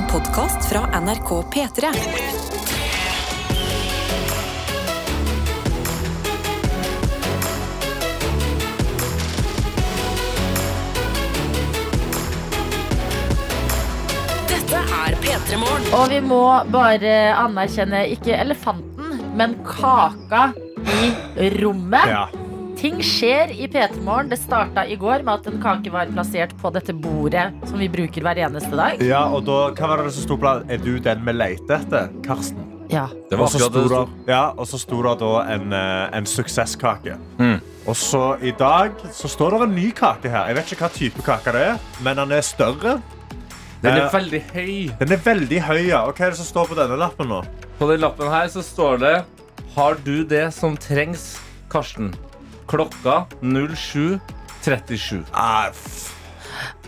En podkast fra NRK P3. Dette er P3 Morgen. Og vi må bare anerkjenne ikke elefanten, men kaka i rommet. Ja. Ting skjer i P3 Morgen. Det starta i går med at en kake var plassert på dette bordet som vi bruker hver eneste dag. ja, og da, hva var det som sto på? Er du den vi leter etter? Karsten. Ja. Det var så akkurat det sto ja, og så sto det da en, eh, en suksesskake. Mm. Og så i dag så står det en ny kake her. Jeg vet ikke hva type kake det er, men den er større. Den er Eh, veldig høy. Den er veldig høy, ja. Og hva er det som står på denne lappen nå? På den lappen her så står det Har du det som trengs, Karsten? Klokka 07.37. Ah,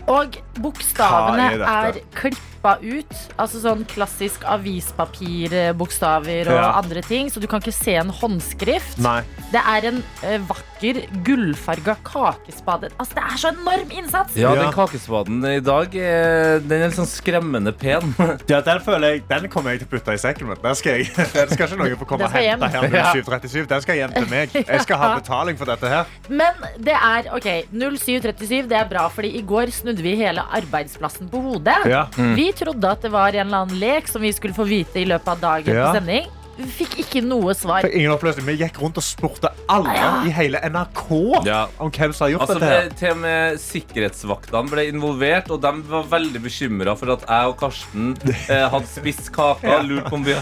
Og bokstavene Hva er er, dette? Klippa ut. Altså sånn klassisk avispapirbokstaver og Ja. andre ting. Så du kan ikke se en håndskrift. nei. Det er en eh, vakker gullfarga kakespade. Altså, det er så enorm innsats! Ja, den kakespaden i dag er, den er litt sånn skremmende pen. Ja, den føler jeg, den kommer jeg til å putte i sekken min. Den skal, jeg, den skal ikke noen få komme og hente hjem. her 0737. Den skal hjem til meg. Jeg skal ha betaling for dette her. Men det er ok, 0737, det er bra, fordi i går snudde vi hele arbeidsplassen på hodet. Ja. Vi trodde at det var en eller annen lek som vi skulle få vite i løpet av dagen Ja. på sending. Vi fikk ikke noe svar. Fikk ingen oppløsning. Vi gikk rundt og spurte alle Ja. i hele NRK Ja. om hvem som har gjort Altså, dette. her. til og med sikkerhetsvaktene ble involvert, og de var veldig bekymra for at jeg og Karsten eh, hadde spist kaka og lurt på om vi,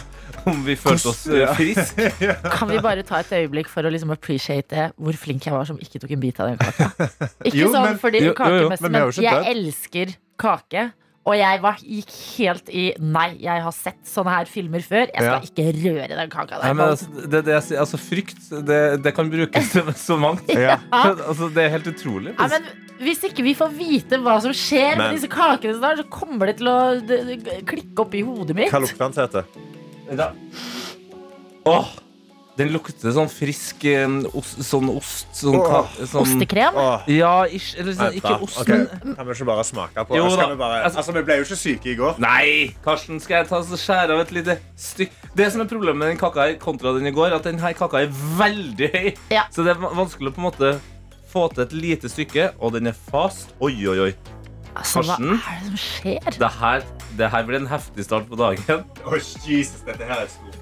om vi følte oss eh, Ja. friske. Kan vi bare ta et øyeblikk for å liksom appreciate hvor flink jeg var som ikke tok en bit av den kaka? Ikke Jo, sånn men- fordi jo, jo, jo, kakemessig, men vi men, er jo ikke jeg elsker kake. Og jeg var, gikk helt i Nei, jeg har sett sånne her filmer før. Jeg skal Ja. ikke røre den kaka Nei, der. men altså, det, det, altså, frykt, det, det kan brukes til så mangt. Ja. Altså, det er helt utrolig. Ja, men hvis ikke vi får vite hva som skjer Men- med disse kakene, snart, så kommer det til å det, det, klikke opp i hodet mitt. Hva lukter den til. Åh, den lukter sånn frisk eh, ost, sånn ost sånn, ka- sånn, Ostekrem? Ja, ish, eller sånn, ikke ost, okay. men Kan vi ikke bare smake på? Jo Skal vi, bare, Altså- altså, vi ble jo ikke syke i går. Nei, Karsten, skal jeg ta og skjære av et lite stykk Det som er problemet med den kaka her kontra den i går, at den her kaka er veldig høy. Ja. Så det er vanskelig å på en måte få til et lite stykke, og den er fast. Oi, oi, oi. Altså, hva er det som skjer? Det her, det her blir en heftig start på dagen. Åh, Jesus, dette her er stort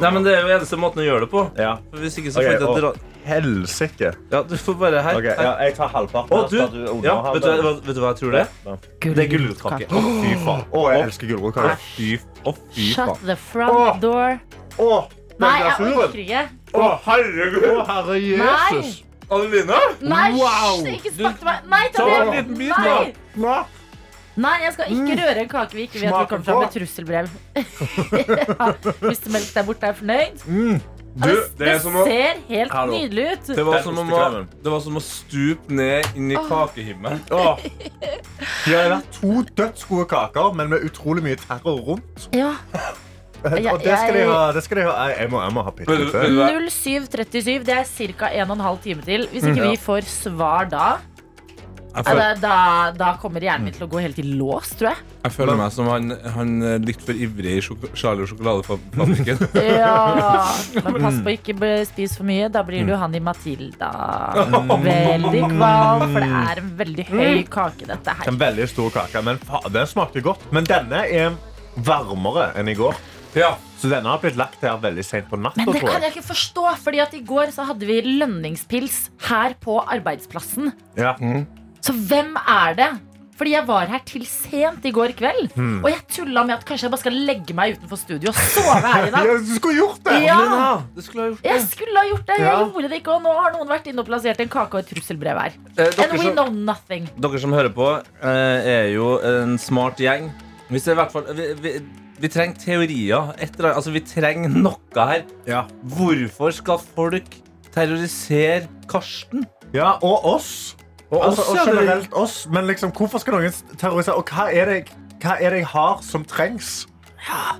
Nei, men Det er jo eneste måten å gjøre det på. Ja. For Hvis ikke så Ok, får jeg dra Helsike. Ja, du får bare her. Okay, ja, jeg tar halvparten. Oh, du, du ja, vet, du, vet du hva jeg tror det er? Det er gulrotkake. Å, fy faen. Å, jeg elsker gulrotkake. Fy, oh, fy Shut faen. the front door. Å, Nei, jeg orker ikke. Å, herregud. Å, herre Jesus. Adeline? Nei, Wow. ikke snakk til meg. Nei, ta Ta en liten bit. Nei, jeg skal ikke røre en kake vi ikke vet hvor kommer fra med trusselbrev. ja, Mr. Melk der borte er fornøyd. Du, det, det det som å ser helt Hallo. nydelig ut. det var, som om å, det var som å stupe ned inn i kakehimmelen. Oh. De har vært to dødsgode kaker, men med utrolig mye terror rundt. Ja. Ja, Og det skal de ha. Det skal de ha. Jeg, må, jeg må ha Vet før. du- litt vet til. du hva? 0737, det er ca. 1 12 time til. Hvis ikke vi får svar da, føler, da, da, kommer hjernen min til å gå helt i lås, tror jeg. jeg føler meg som han, han eh, litt for ivrig i sjoko Charlie og sjokoladefabrikken. Ja, Men pass på ikke spise spis for mye. Da blir du han i Matilda. Veldig kvalm, for det er en veldig høy kake, dette her. En veldig stor kake, men den smakte godt. Men denne er varmere enn i går. ja. Så denne har blitt lagt her veldig sent på natta, Men det kan jeg. ikke forstå, fordi at i går så hadde vi lønningspils her på arbeidsplassen. Ja. Så hvem er det? Fordi jeg var her til sent i går kveld. Hmm. Og jeg tulla med at kanskje jeg bare skal legge meg utenfor studio og sove her i dag. Ja, du skulle gjort det! Ja. Lina, du skulle ha gjort Jeg skulle ha gjort det, jeg Ja. gjorde det ikke. Og nå har noen vært inne og plassert en kake og et trusselbrev her. Eh, And we som, know nothing. dere som hører på, eh, er jo en smart gjeng. Hvis det i hvert fall, vi, vi, vi trenger teorier. Etter, altså, vi trenger noe her. Ja. Hvorfor skal folk terrorisere Karsten? ja, og oss. Og Altså, oss, og generelt oss. Men liksom, hvorfor skal noen terrorisere? Og hva er, det, hva er det jeg har som trengs? Hva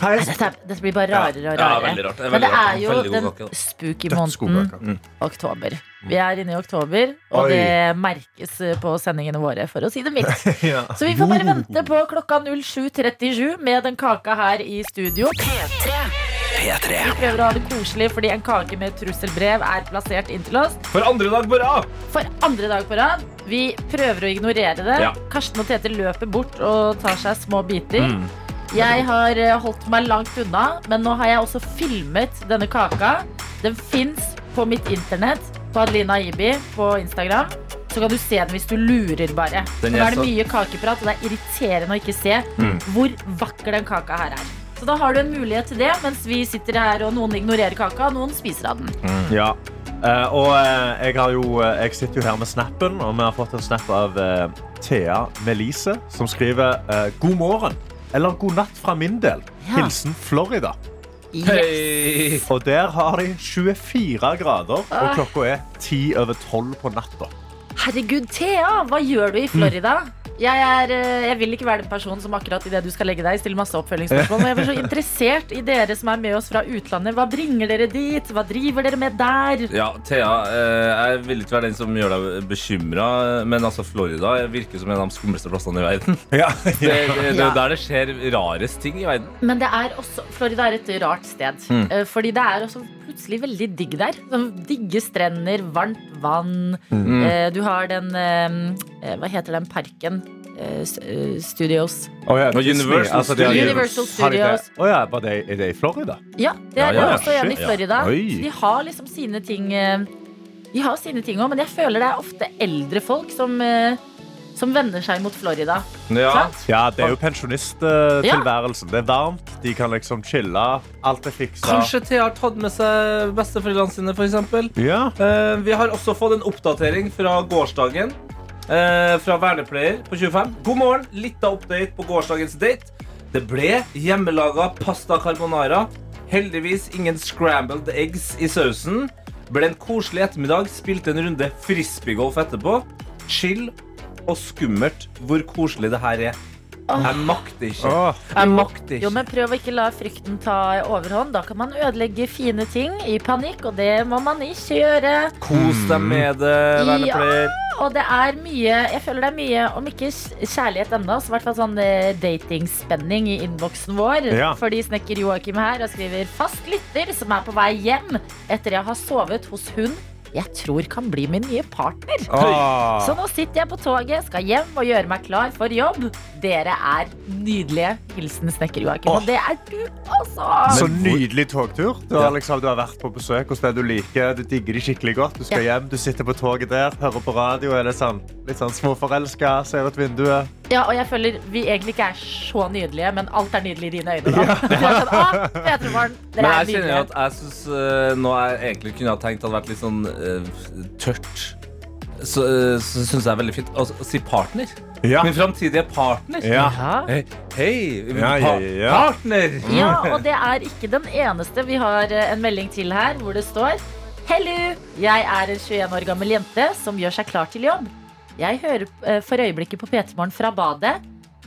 Nei, er Dette, dette blir bare rarere og rarere. Ja, rart. Det Men det er jo den spooky måneden kaker? oktober. Vi er inne i oktober, og Oi. det merkes på sendingene våre, for å si det mildt. Ja. Så vi får bare vente på klokka 07.37 med den kaka her i studio. Vi prøver å ha det koselig fordi en kake med trusselbrev er plassert inntil oss. For andre dag på rad! For andre dag på rad. Vi prøver å ignorere det. Ja. Karsten og Tete løper bort og tar seg små biter. Mm. Jeg har eh, holdt meg langt unna, men nå har jeg også filmet denne kaka. Den fins på mitt internett, på Adelina Ibi på Instagram. Så kan du se den hvis du lurer, bare. Den Nå er er det mye kakeprat, og det er irriterende å ikke se Mm. hvor vakker den kaka her er. Så da har du en mulighet til det, mens vi sitter her og noen ignorerer kaka, og noen spiser av den. Ja. Uh, og uh, jeg, har jo, uh, jeg sitter jo her med snappen, og vi har fått en snap av Thea Melise, som skriver God morgen, eller god natt fra min del. Ja. Hilsen Florida. Yes. Hey. Og der har de 24 grader, og Ah. klokka er 10 over 12 på natta. Herregud, Thea, hva gjør du i Florida? Jeg, er, eh, jeg vil ikke være den personen som akkurat i det du skal legge deg, stiller masse oppfølgingsspørsmål. Men jeg er så interessert i dere som er med oss fra utlandet. Hva bringer dere dit? Hva driver dere med der? Ja, Thea, eh, jeg vil ikke være den som gjør deg bekymra, men altså Florida virker som en av de skumleste plassene i verden. Ja. Det, det, det er Ja. der det skjer rarest ting i verden. Men det er også, Florida er et rart sted. Mm. Eh, Fordi det er også plutselig veldig digg der. Sånn digge strender, varmt vann. Mm. Eh, Du har den eh, Hva heter den parken? Eh, eh, Studios. Oh, ja, Universal Altså, de Studios. Universal? Studios. Å ja, var det, er det i Florida? Ja, det er ja, ja. også en i ja. Florida. De har liksom sine ting eh, De har sine ting òg, men jeg føler det er ofte eldre folk som, eh, som vender seg mot Florida. Ja. Ja, det er jo pensjonisttilværelsen. Det er varmt, de kan liksom chille. Alt er fiksa. Kanskje Thea har tatt med seg besteforeldrene sine, f.eks. Ja. Eh, vi har også fått en oppdatering fra gårsdagen. eh, fra vernepleier på 25. God morgen. Litt av update på gårsdagens date. Det ble hjemmelaga pasta carbonara. Heldigvis ingen scrambled eggs i sausen. Ble en koselig ettermiddag. Spilte en runde frisbeegolf etterpå. Chill og skummelt hvor koselig det her er. Jeg makter ikke. Jeg makter Jo, men Prøv å ikke la frykten ta overhånd. Da kan man ødelegge fine ting i panikk, og det må man ikke gjøre. Kos deg med det, vernepleier. Og det er mye Jeg føler det er mye, om ikke kjærlighet ennå, så i hvert fall sånn eh, datingspenning i innboksen vår. Ja. Fordi snekker Joakim her og skriver fast lytter som er på vei hjem etter jeg har sovet hos hun jeg tror kan bli min nye partner. Ah. Så nå sitter jeg på toget, skal hjem og gjøre meg klar for jobb. Dere er nydelige. Hilsen snekker Joakim. Åh. Og det er du også! Så nydelig togtur. Du har, liksom, du har vært på besøk hos det du liker. Du digger de skikkelig godt. Du skal hjem, du sitter på toget der, hører på radio, er det sånn, litt sånn småforelska, ser ut vinduet. Ja, og jeg føler vi egentlig ikke er så nydelige, men alt er nydelig i dine øyne. Da. Ja. sånn, «Å, Petremorgen, Men er jeg kjenner at jeg synes uh, nå jeg egentlig kunne ha tenkt hadde vært litt sånn uh, tørt. Så, uh, så syns jeg er veldig fint å, si partner. Ja. Min framtidige partner. Ja. Hei, hei Ja, pa ja. partner! ja, og det er ikke den eneste. Vi har eh, en melding til her hvor det står Hello! Jeg er en 21 år gammel jente som gjør seg klar til jobb. Jeg hører eh, for øyeblikket på P3morgen fra badet,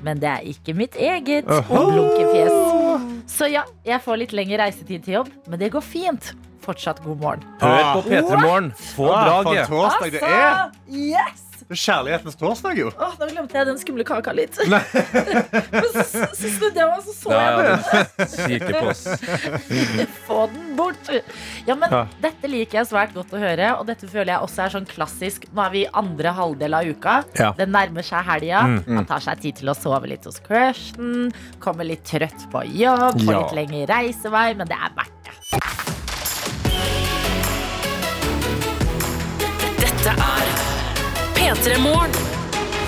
men det er ikke mitt eget. Oho. Blunkefjes. Så ja, jeg får litt lengre reisetid til jobb, men det går fint. Fortsatt god morgen. Hør på P3 Morgen. Få Ah, draget. det er. Altså, yes! Det er kjærlighetens torsdag, jo. Åh, nå glemte jeg den skumle kaka litt. Men så, snudde jeg meg, så så jeg du på oss. Få den bort. Ja, men Ja. Dette liker jeg svært godt å høre, og dette føler jeg også er sånn klassisk. Nå er vi i andre halvdel av uka. Ja. Det nærmer seg helga. Mm, Man tar seg tid til å sove litt hos crushen. Kommer litt trøtt på jobb, får Ja. litt lengre reisevei, men det er verdt det. Dette er P3 Morgen.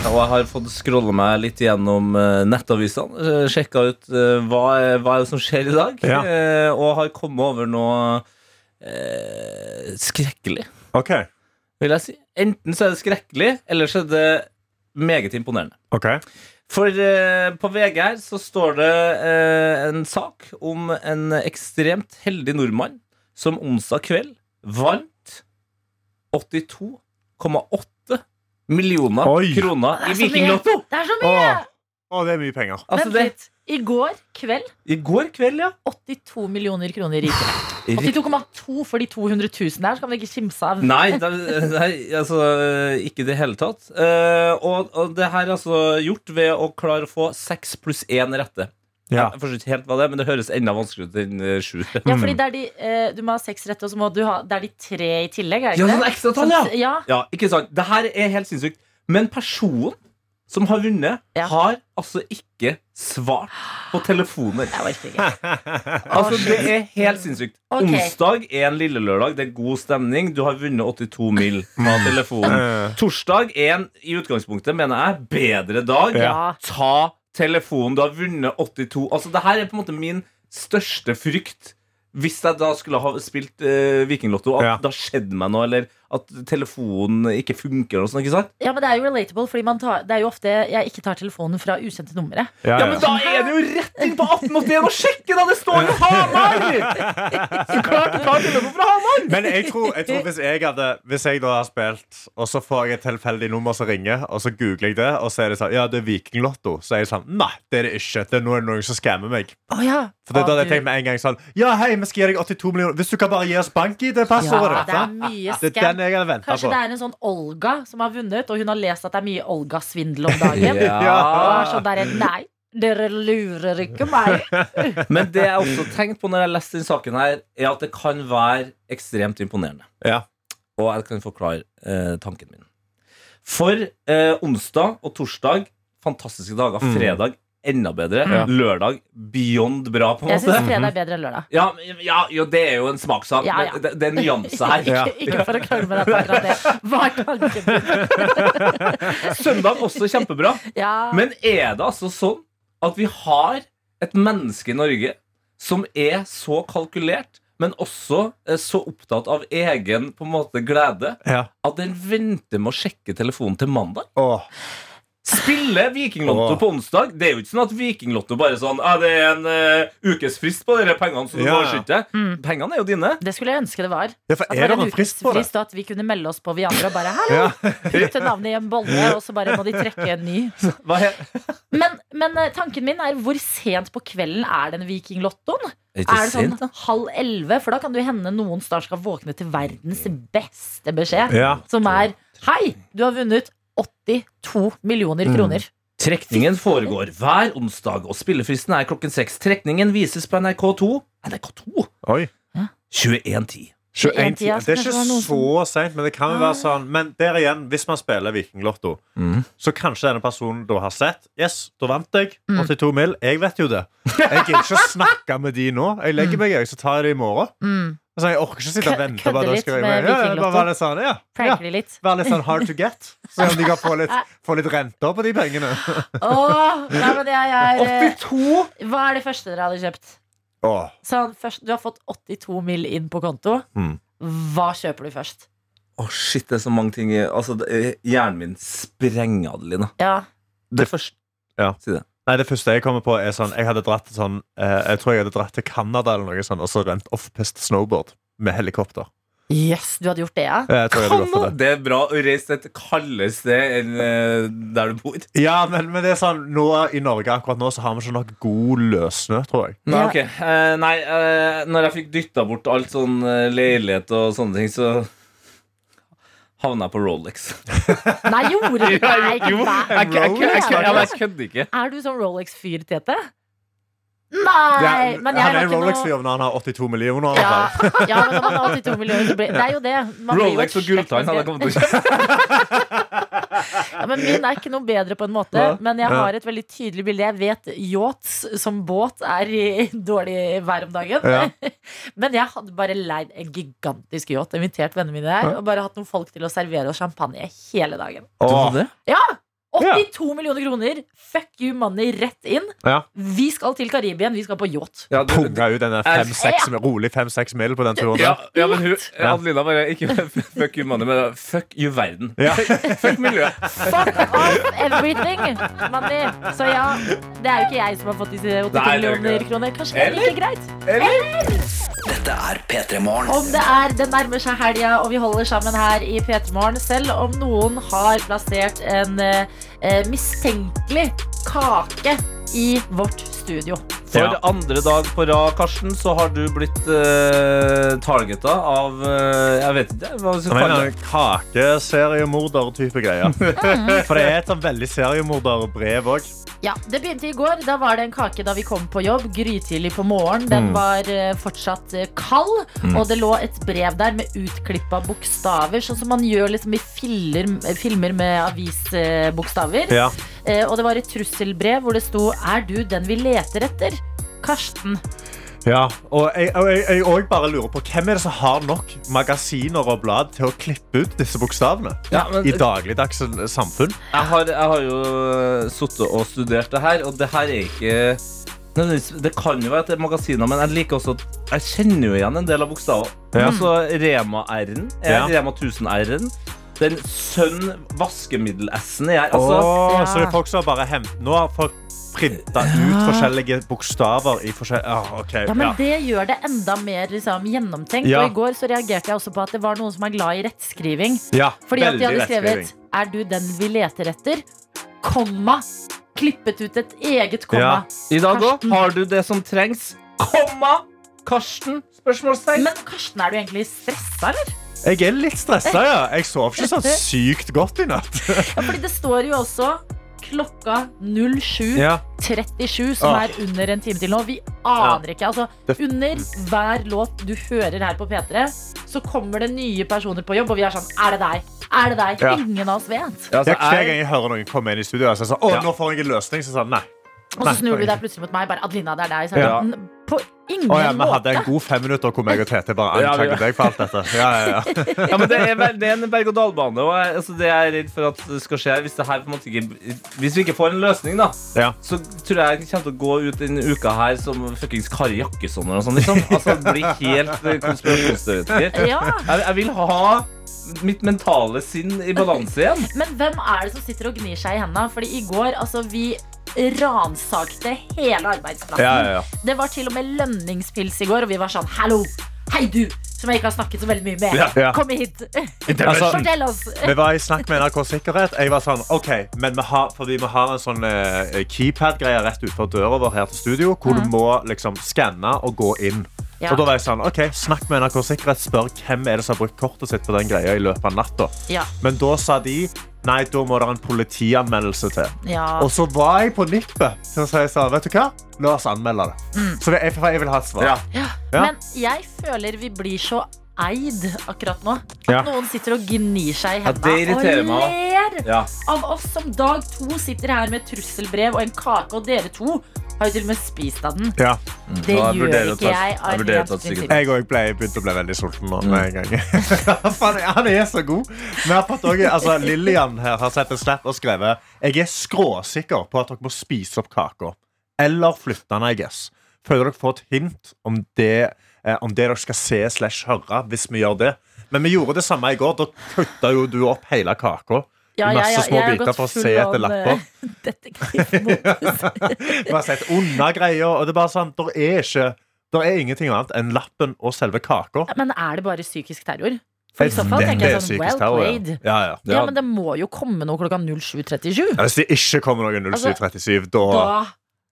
Og jeg har fått scrolle meg litt gjennom uh, nettavisene. Uh, Sjekka ut eh, hva, er, hva er det som skjer i dag. Ja. eh, og har kommet over noe eh, skrekkelig, OK. vil jeg si. Enten så er det skrekkelig, eller så er det meget imponerende. Okay. For eh, på VG her så står det eh, en sak om en ekstremt heldig nordmann som onsdag kveld vant 82,8 millioner Oi. kroner i så. Vikinglotto. Det er så mye! Åh, det er mye penger. Altså Vent det, litt. I går kveld I går kveld, ja. 82 millioner kroner rikere. 82,2 for de 200 000 der kan man ikke kimse av. Nei, det, nei, altså ikke i det hele tatt. Eh, og, og det her er altså gjort ved å klare å få seks pluss én rette. Ja. Jeg forstår ikke helt hva det er, men det høres enda vanskeligere ut enn eh, sju. Ja, fordi det er de, uh, Du må ha seks rette, og så må du ha Det er de tre i tillegg, er det Ja, ikke sånn det? ekstratall, ja. Sånn- ja. Ja, ikke sant? Det her er helt sinnssykt. Men personen som har vunnet, Ja. har altså ikke svart på telefoner. Jeg orker ikke. Altså, Det er helt sinnssykt. Okay. Onsdag er en lille lørdag. Det er god stemning. Du har vunnet 82 mil på telefonen. Eh, Torsdag er en i utgangspunktet, mener jeg, bedre dag. Ja. Ta telefonen. Du har vunnet 82 Altså, det her er på en måte min største frykt. Hvis jeg da skulle ha spilt uh, Vikinglotto, at Ja. det har skjedd meg noe, eller at telefonen ikke funker. Og sånn, ikke sant? Ja, men det er jo relatable, fordi man tar, det er jo ofte jeg ikke tar telefonen fra ukjente numre. ja, Ja, men da er det jo rett inn på 1881 og sjekke, da! Det står jo Hamar! Så klart du tar telefonen fra Hamar! Men jeg tror, jeg tror hvis, jeg hadde, hvis jeg da har spilt, og så får jeg et tilfeldig nummer som ringer, og så googler jeg det, og så er det sånn Ja, det er Vikinglotto. Så er jeg sånn Nei, det er det ikke. Det er noen, noen som skammer meg. Oh, ja. For da hadde jeg tenkt med en gang sånn Ja, hei, vi skal gi deg 82 millioner. Hvis du kan bare gi oss bank-ID-passordet. ja, det er mye det er scam. Den jeg hadde venta Kanskje det er en sånn Olga som har vunnet, og hun har lest at det er mye Olga-svindel om dagen. Ja. Og er sånn der, Nei, dere lurer ikke meg. Men det jeg også tenkte på når jeg leste denne saken, her er at det kan være ekstremt imponerende. Ja. Og jeg kan forklare eh, tanken min. For eh, onsdag og torsdag, fantastiske dager. Mm. Fredag, enda bedre. Ja. Lørdag, beyond bra, på en måte. Jeg syns fredag er bedre enn lørdag. Ja, ja, jo, det er jo en smakssak. Ja, ja. men Det, det er nyanse her. Ikke, ikke for å krangle med deg på akkurat det. Hva er tanken? Søndag også kjempebra. Ja. Men er det altså sånn at vi har et menneske i Norge som er så kalkulert, men også eh, så opptatt av egen på en måte glede, Ja. at den venter med å sjekke telefonen til mandag? Åh. Spille Vikinglotto på onsdag. Det er jo ikke sånn at Vikinglotto bare sånn ah, Det er en uh, ukes frist på de pengene, så du Ja. må skyte. Mm. Pengene er jo dine. Det skulle jeg ønske det var. Ja, for At det er var en en frist på det? at vi kunne melde oss på vi andre og bare Hallo! Ja. Putte navnet i en bolle, og så bare må de trekke en ny. Hva er Men, men eh, tanken min er hvor sent på kvelden er den vikinglottoen? Er det sånn halv elleve? For da kan det jo hende noen snart skal våkne til verdens beste beskjed. Ja. Som er Hei, du har vunnet 82 millioner kroner. Trekningen foregår hver onsdag, og spillefristen er klokken seks. Trekningen vises på NRK2. NRK2? Oi. 21.10. 21 tida, Det er ikke så seint, men det kan jo være sånn Men der igjen, hvis man spiller Vikinglotto, Mm. så kanskje denne personen da har sett Yes, da vant jeg. Mm. 82 mil. Jeg vet jo det. Jeg gidder ikke å snakke med de nå. Jeg legger meg, jeg, så tar jeg det i morgen. Mm. Altså, jeg orker ikke sitte og vente. Kødde litt med med. Ja, bare være litt sånn, ja. ja. Litt. Være litt sånn hard to get. Se om de kan få litt, få litt renter på de pengene. Åh, nei, men jeg er eh, 82? Hva er det første dere hadde kjøpt? Åh. Sånn, først, du har fått 82 mill. inn på konto. Mm. Hva kjøper du først? Åh, shit, det er så mange ting Altså, det er- Hjernen min sprenger, Adelina. Ja, Det første Ja. Si det. Nei, Det første jeg kommer på, er sånn Jeg hadde dratt til sånn eh, Jeg tror jeg hadde dratt til Canada eller noe sånt, og så rent offpist snowboard med helikopter. Yes, du hadde gjort det, ja? Jeg tror jeg hadde gått for det. Det er bra å reise til et kaldere sted enn eh, der du bor. Ja, men, men det er sånn nå i Norge akkurat nå så har vi ikke nok god løssnø, tror jeg. Nei, ok. Eh, nei, eh, når jeg fikk dytta bort alt sånn eh, leilighet og sånne ting, så havna på Rolex. Nei, gjorde du Nei, ikke Jo, jeg, jeg, kødder ikke. Er du sånn Rolex-fyr, Tete? Nei, Ja, men jeg han er en Rolex-fyr når han har 82 millioner. ja, ja, men når man har 82 millioner, så blir Det er jo det. Man blir jo Rolex og gulltann hadde jeg kommet til å kjøpe. Ja, men min er ikke noe bedre på en måte. Ja. Men jeg har et veldig tydelig bilde. Jeg vet yachts som båt er i dårlig vær om dagen. Ja. Men jeg hadde bare leid en gigantisk yacht, invitert vennene mine der, og bare hatt noen folk til å servere oss champagne hele dagen. Åh, Ja! 82 millioner kroner! Fuck you money rett inn. Ja. Vi skal til Karibien, vi skal på yacht. Ja, du- Punga ut denne Jeg- fem-seks rolig fem-seks mil på den turen. Ja, ja, men hun. Adelina bare Ikke fuck you money, men fuck you verden. Ja. Fuck, fuck miljøet. Fuck off everything money. Så ja, det er jo ikke jeg som har fått disse 82 Nei, det er ikke millioner kroner. Kanskje det er like greit. Dette er P3 Morgen. Om det er Det nærmer seg helga, og vi holder sammen her i P3 Morgen. Selv om noen har plassert en eh, mistenkelig kake i vårt studio. For Ja. andre dag på rad, Karsten, så har du blitt uh, targeta av uh, Jeg vet ikke hva vi Som skal kalle det. kakeseriemorder-type greie. For det er et sånn veldig seriemorderbrev òg. Ja, Det begynte i går. Da var det en kake da vi kom på jobb. Grytidlig på morgenen. Den Mm. var uh, fortsatt eh, kald. Og det lå et brev der med utklippa bokstaver, sånn som man gjør liksom i filler, filmer med avisbokstaver. Ja. Eh, og det var et trusselbrev hvor det sto 'Er du den vi leter etter?' Karsten. Ja, og jeg, og jeg, jeg også bare lurer på Hvem er det som har nok magasiner og blad til å klippe ut disse bokstavene? Ja, men- I dagligdags samfunn. Jeg har, jeg har jo sittet og studert det her, og det her er ikke Det kan jo være at det er magasiner, men jeg liker også at jeg kjenner jo igjen en del av bokstavene. Ja. Altså Rema-R-en Ja. Rema 1000-R-en. Den Sønn vaskemiddel-S-en er altså oh, Ja. Så det er folk som har bare hent Nå har folk printa ut forskjellige bokstaver i forskjellige oh, okay, Ja, men ja. Det gjør det enda mer liksom, gjennomtenkt. Ja. Og I går så reagerte jeg også på at det var noen som er glad i rettskriving. ja, Fordi at de hadde skrevet 'Er du den vi leter etter?' Komma. Klippet ut et eget komma. I dag òg har du det som trengs. Komma! Karsten? Spørsmålstegn. Men Karsten, er du egentlig stressa, eller? Jeg er litt stressa, ja. Jeg sov ikke sånn sykt godt i natt. Ja, fordi det står jo også klokka 07.37, Ja. som Åh. er under en time til nå. Vi aner ikke. Altså, under hver låt du hører her på P3, så kommer det nye personer på jobb, og vi er sånn Er det deg? Er det deg? Ja. Ingen av oss vet. Ja, altså, hver gang jeg hører noen komme inn i studio og jeg sånn, Å, Ja. nå får jeg en løsning, så han nei. Og Nei, så snur du deg plutselig mot meg. Bare Adelina, det er deg. Så Ja. sånn, På ingen oh, ja, vi hadde en god fem minutter hvor meg og Tete bare Ja, anklaget deg for alt dette. Ja, ja, ja. Ja, men det er, det er en berg-og-dal-bane. Og jeg, altså, det jeg er redd for at det skal skje hvis, det her, på en måte ikke, hvis vi ikke får en løsning, da, Ja. så tror jeg jeg kommer til å gå ut denne uka her som fuckings Kari Jakkesson eller noe sånt. Liksom. Altså, bli helt eh, konspirasjonsteoretiker. Ja, Jeg, jeg vil ha mitt mentale sinn i balanse igjen. Men hvem er det som sitter og gnir seg i hendene? Fordi i går, altså, vi ransakte hele arbeidsplassen. Ja, ja, ja. Det var til og med lønningspils i går, og vi var sånn Hallo! Hei, du! Som jeg ikke har snakket så veldig mye med. Kom hit! Altså, Fortell oss! Vi var i snakk med NRK Sikkerhet. Jeg var sånn, ok, men vi har, fordi vi har en sånn uh, keypad-greie rett utenfor døra vår her til studio, hvor du må liksom skanne og gå inn. Ja. Og da var jeg sånn, ok, Snakk med NRK Sikkerhet, spør hvem er det som har brukt kortet sitt på den greia i løpet av natta. Ja, Men da sa de nei, da må det en politianmeldelse til. ja. Og så var jeg på nippet til å si sånn, vet du hva? La oss anmelde det. Så jeg, jeg vil ha et svar. Ja. ja. Ja. Men jeg føler vi blir så eid akkurat nå. At Ja. noen sitter og gnir seg i hendene ja, og meg ler Ja. av oss som dag to sitter her med trusselbrev og en kake, og dere to har jo til og med spist av den. Ja. Det Ja, gjør ikke jeg. av rent prinsipp. Jeg òg begynte å bli veldig sulten nå med en gang. Faen, han er så god. Også, altså, Lillian her har sett en snap og skrevet Jeg er skråsikker på at dere må spise opp kaka. Eller flytte den, I guess. Føler dere får et hint om det, eh, om det dere skal se slash høre hvis vi gjør det. Men vi gjorde det samme i går. Da kutta jo du opp hele kaka. Ja, masse jeg- jeg- små biter for å se etter lapper. eh. Vi har sett unna greier. Og det er bare sånn, der er ikke Der er ingenting annet enn lappen og selve kaka. Men er det bare psykisk terror? For i så fall tenker jeg sånn, well terror, ja. played. Ja, ja. Ja, men det må jo komme noe klokka 07.37. Ja, Hvis det ikke kommer noe 0737, da, Da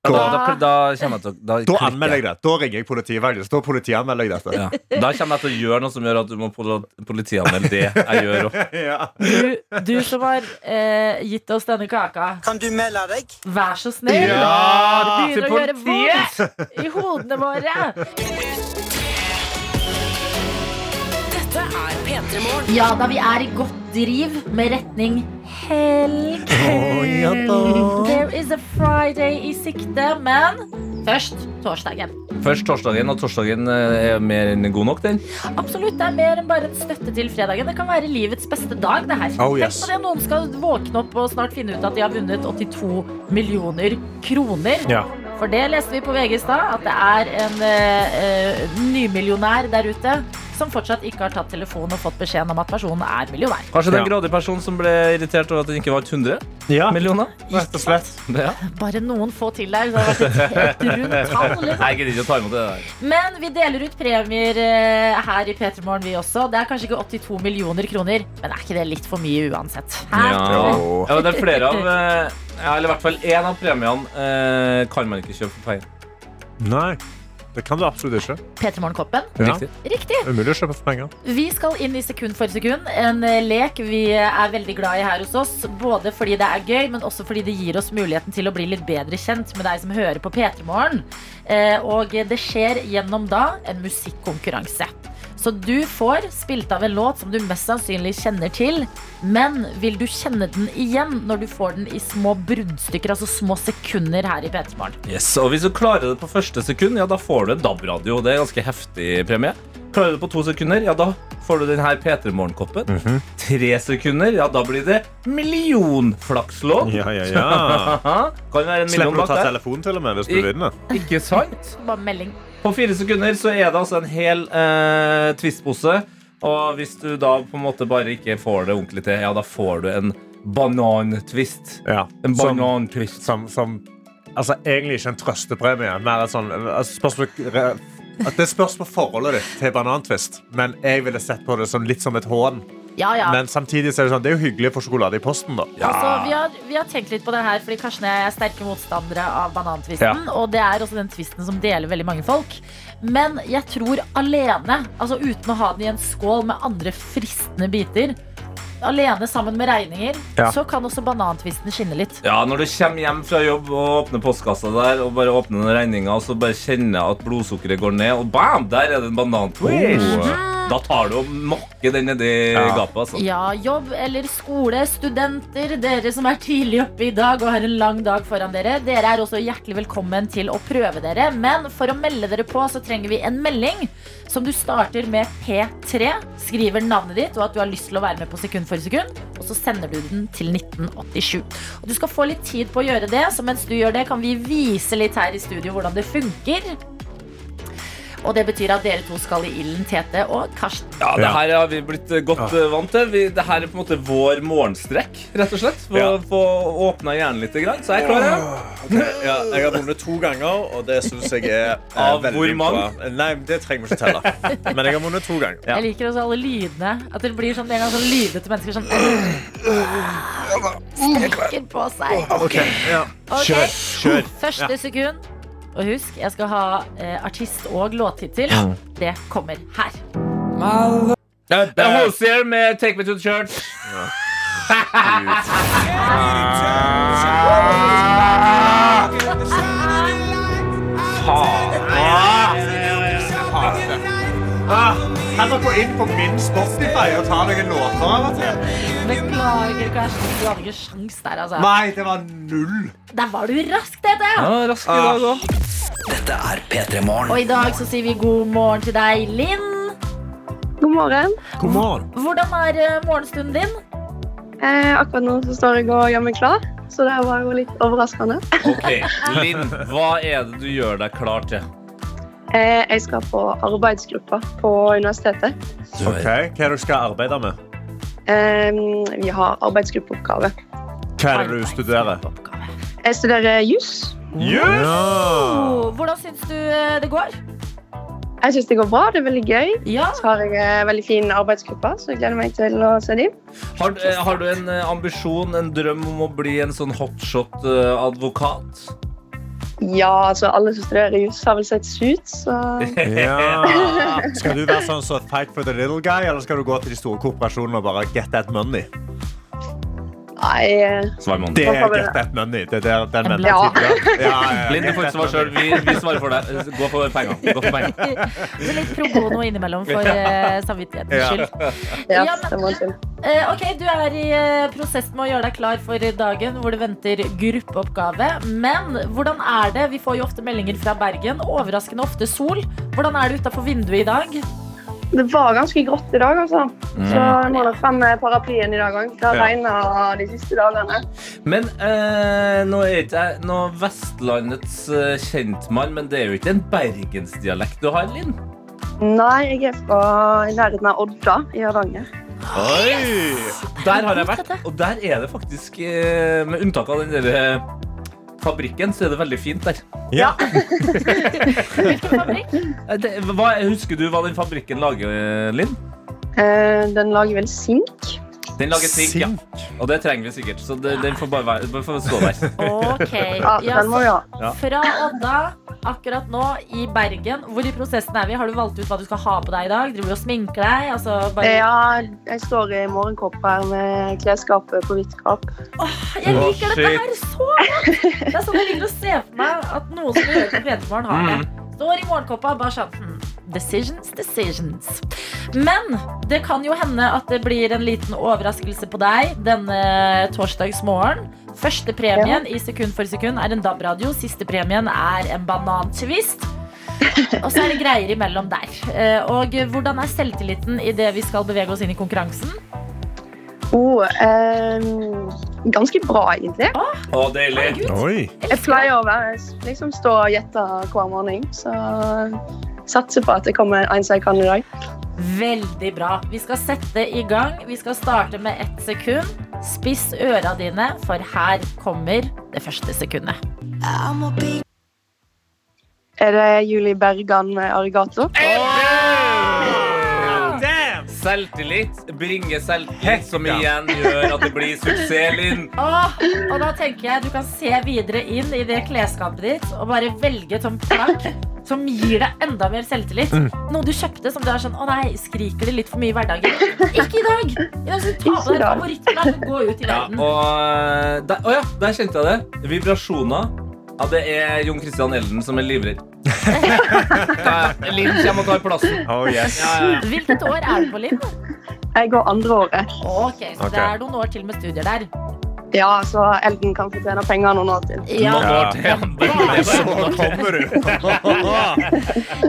Da, da, da, da jeg til da da anmelder jeg det. Da ringer jeg politiet. faktisk. Da politianmelder jeg dette. Ja. Da kommer jeg til å gjøre noe som gjør at du må poli- politianmelde det jeg gjør. Ja. du, du som har eh, gitt oss denne kaka, Kan du melde deg? vær så snill. Ja, det begynner å gjøre vondt i hodene våre. Dette er P3 Morgen. Ja, da vi er i godt driv med retning helg. ja da. There is a Friday i sikte, men først torsdagen. Først torsdagen, og torsdagen eh, er mer enn god nok, den. Absolutt, det er mer enn bare en støtte til fredagen. Det kan være livets beste dag, det her. Oh, Tenk yes. på det, Noen skal våkne opp og snart finne ut at de har vunnet 82 millioner kroner. Ja. For det leste vi på VG i stad, at det er en uh, uh, nymillionær der ute som fortsatt ikke har tatt telefonen og fått beskjeden om at personen er millionær. Kanskje det er en Ja. grådig person som ble irritert over at den ikke vant 100 Ja, millioner? rett og slett. Ja. Bare noen få til der, så det har vært et helt rundt tall. Liksom. Jeg gidder ikke å ta imot det der. Men vi deler ut premier eh, her i P3 Morgen, vi også. Det er kanskje ikke 82 millioner kroner, men er ikke det litt for mye uansett? Jo. Ja, det er flere av eh, ja, Eller i hvert fall én av premiene eh, kan man ikke kjøpe for penger. Nei, det kan du absolutt ikke. P3 Morgen-koppen. Ja. Riktig. Riktig. Umulig å kjøpe for penger. Vi skal inn i sekund for sekund. En eh, lek vi er veldig glad i her hos oss. Både fordi det er gøy, men også fordi det gir oss muligheten til å bli litt bedre kjent med deg som hører på P3 Morgen. Eh, Og det skjer gjennom da en musikkonkurranse. Så du får spilt av en låt som du mest sannsynlig kjenner til. Men vil du kjenne den igjen når du får den i små bruddstykker, altså små sekunder her i P3 Morgen? Yes, og Hvis du klarer det på første sekund, ja, da får du en DAB-radio. Det er ganske heftig premie. Klarer du det på to sekunder, ja, da får du denne P3 Morgenkoppen. Mhm. Tre sekunder, ja, da blir det millionflakslån. Ja, ja, ja. kan være en Slipper du å ta telefonen til og med hvis du vinner. Ikke sant? Bare melding. På fire sekunder så er det altså en hel eh, twistpose. Og hvis du da på en måte bare ikke får det ordentlig til, ja, da får du en banantvist. Ja. En Som, banantvist. som, som Altså egentlig ikke en trøstepremie. Mer et sånn altså, spørsmål, Det spørs på forholdet ditt til banantvist. Men jeg ville sett på det som litt som et hån. Ja, ja. Men samtidig så er det sånn Det er jo hyggelig å få sjokolade i posten, da. Altså, vi, har, vi har tenkt litt på det her, fordi Karsten og jeg er sterke motstandere av banantvisten. Og det er også den tvisten som deler veldig mange folk. Men jeg tror alene, altså uten å ha den i en skål med andre fristende biter, alene sammen med regninger, Ja. så kan også banantvisten skinne litt. Ja, Når du kommer hjem fra jobb og åpner postkassa der og bare åpner den regninga, og så bare kjenner at blodsukkeret går ned, og bam, der er det en banantvist. Oh. Da tar du og makker den nedi Ja. gapet. altså. Ja, jobb eller skole, studenter, dere som er tidlig oppe i dag og har en lang dag foran dere, dere er også hjertelig velkommen til å prøve dere. Men for å melde dere på, så trenger vi en melding som du starter med P3, skriver navnet ditt og at du har lyst til å være med på sekund for sekund, og så sender du den til 1987. Og du skal få litt tid på å gjøre det, så mens du gjør det, kan vi vise litt her i studio hvordan det funker. Og det betyr at dere to skal i ilden, Tete og Karsten. Ja, det her har vi blitt godt eh, vant til. Vi, det her er på en måte vår morgenstrekk, rett og slett. For Ja. å få åpna hjernen litt. Grann. Så jeg er klar. Ja. Ja, jeg har vunnet to ganger, og det syns jeg er eh, Av veldig hvor mange? bra. Nei, det trenger vi ikke telle. Men jeg har vunnet to ganger. Ja. Jeg liker også alle lydene. At det blir sånn, en gang sånn lydete mennesker sånn Strekker på seg. Ok, Kjør, kjør. Første sekund. Og husk, jeg skal ha eh, artist og låttittel. Det kommer her. Det er Hosier med 'Take Me To The Church'. Kan dere gå inn på min Spotify og ta noen låter av og til? Beklager, Karsten. Du hadde ikke sjans der, altså. Nei, det var null. Der var du rask, Tete. Ja, rask i dag òg. Dette er P3 Morgen. Og i dag så sier vi god morgen til deg, Linn. God morgen. God morgen. Hvordan er eh, morgenstunden din? Eh, akkurat nå så står jeg og gjør meg klar, så det var jo litt overraskende. Ok, Linn, hva er det du gjør deg klar til? Eh, jeg skal på arbeidsgruppa på universitetet. Ok, Hva er det du skal arbeide med? Eh, vi har arbeidsgruppeoppgave. Hva er det du studerer? Jeg studerer juss. Ja. Oh, hvordan syns du eh, det går? Jeg syns det går bra. Det er veldig gøy. Ja. Så har jeg en veldig fin arbeidsgruppe, så jeg gleder meg til å se dem. Har, eh, har du en eh, ambisjon, en drøm om å bli en sånn hotshot eh, advokat? Ja, altså alle som studerer jus, har vel sett Suits, så Ja. Skal du være sånn som fight for the little guy, eller skal du gå til de store korporasjonene og bare get that money? Nei. Det er get that money. Det er den En mentaliteten. Ja, får that ikke svare sjøl. Vi, vi svarer for deg. Gå for penger. Gå for. Litt pro bono innimellom for eh, samvittighetens skyld. ja, Ja, men- det til. Eh, ok, Du er i eh, prosess med å gjøre deg klar for dagen hvor det venter gruppeoppgave. Men hvordan er det? Vi får jo ofte meldinger fra Bergen. Overraskende ofte sol. Hvordan er det utafor vinduet i dag? Det var ganske grått i dag, altså. Så jeg må da frem med paraplyen i dag òg. Det har Ja. regna de siste dagene. Men eh, nå er ikke jeg noe Vestlandets eh, kjentmann, men det er jo ikke en bergensdialekt du har, Linn? Nei, jeg er fra i nærheten av Odda i Hardanger. Oi! Der har jeg vært, og der er det faktisk, eh, med unntak av den der eh, fabrikken, så er det veldig fint der. Ja. Hvilken fabrikk? Eh, Det, hva, husker du hva den fabrikken lager, eh, Linn? Uh, den lager vel sink. Den lager sink, ja. Og det trenger vi sikkert, så det, den får bare, være, bare få stå der. Ok. Ja, ha. Fra Odda akkurat nå i Bergen. Hvor i prosessen er vi? Har du valgt ut hva du skal ha på deg i dag? Driver du og sminker deg? Altså, bare... Ja, jeg står i morgenkopp her med klesskapet på vidt skap. Jeg liker liker dette her så godt! Det er sånn jeg liker å se for meg at noen som hører på P3morgen, har det. Står i morgenkåpa bare sånn hmm, Decisions, decisions. Men det kan jo hende at det blir en liten overraskelse på deg denne torsdagsmorgen. Første premien i sekund for sekund er en DAB-radio. Siste premien er en banantvist. Og så er det greier imellom der. Eh, Og hvordan er selvtilliten i det vi skal bevege oss inn i konkurransen? Oh, eh, ganske bra, egentlig. Å, deilig. Oi. Jeg pleier å være, liksom stå og gjette hver morgen, så satser på at det kommer en som jeg kan i dag. Veldig bra. Vi skal sette i gang. Vi skal starte med ett sekund. Spiss øra dine, for her kommer det første sekundet. Er det Julie Bergan med Arigato? Selvtillit bringer selvtillit, som igjen gjør at det blir suksess, Linn. Åh, og da tenker jeg du kan se videre inn i det klesskapet ditt og bare velge et sånt plagg som gir deg enda mer selvtillit. Noe du kjøpte som du er sånn Å nei, skriker det litt for mye i hverdagen? Ikke i dag! I dag skal du ta på deg favorittplagg og gå ut i Ja, verden. og eh, der, å ja, der kjente jeg det. Vibrasjoner. Ja, det er Jon Christian Elden som er livredd. ja, ja. Linn kommer og tar plassen. Oh, yes. Ja, ja, ja. Hvilket år er du på, Linn? Jeg går andre året. Ok, så okay. det er noen år til med studier der. Ja, så Elden kan få tjene penger noen år til. Ja, Noen år til. Så kommer du.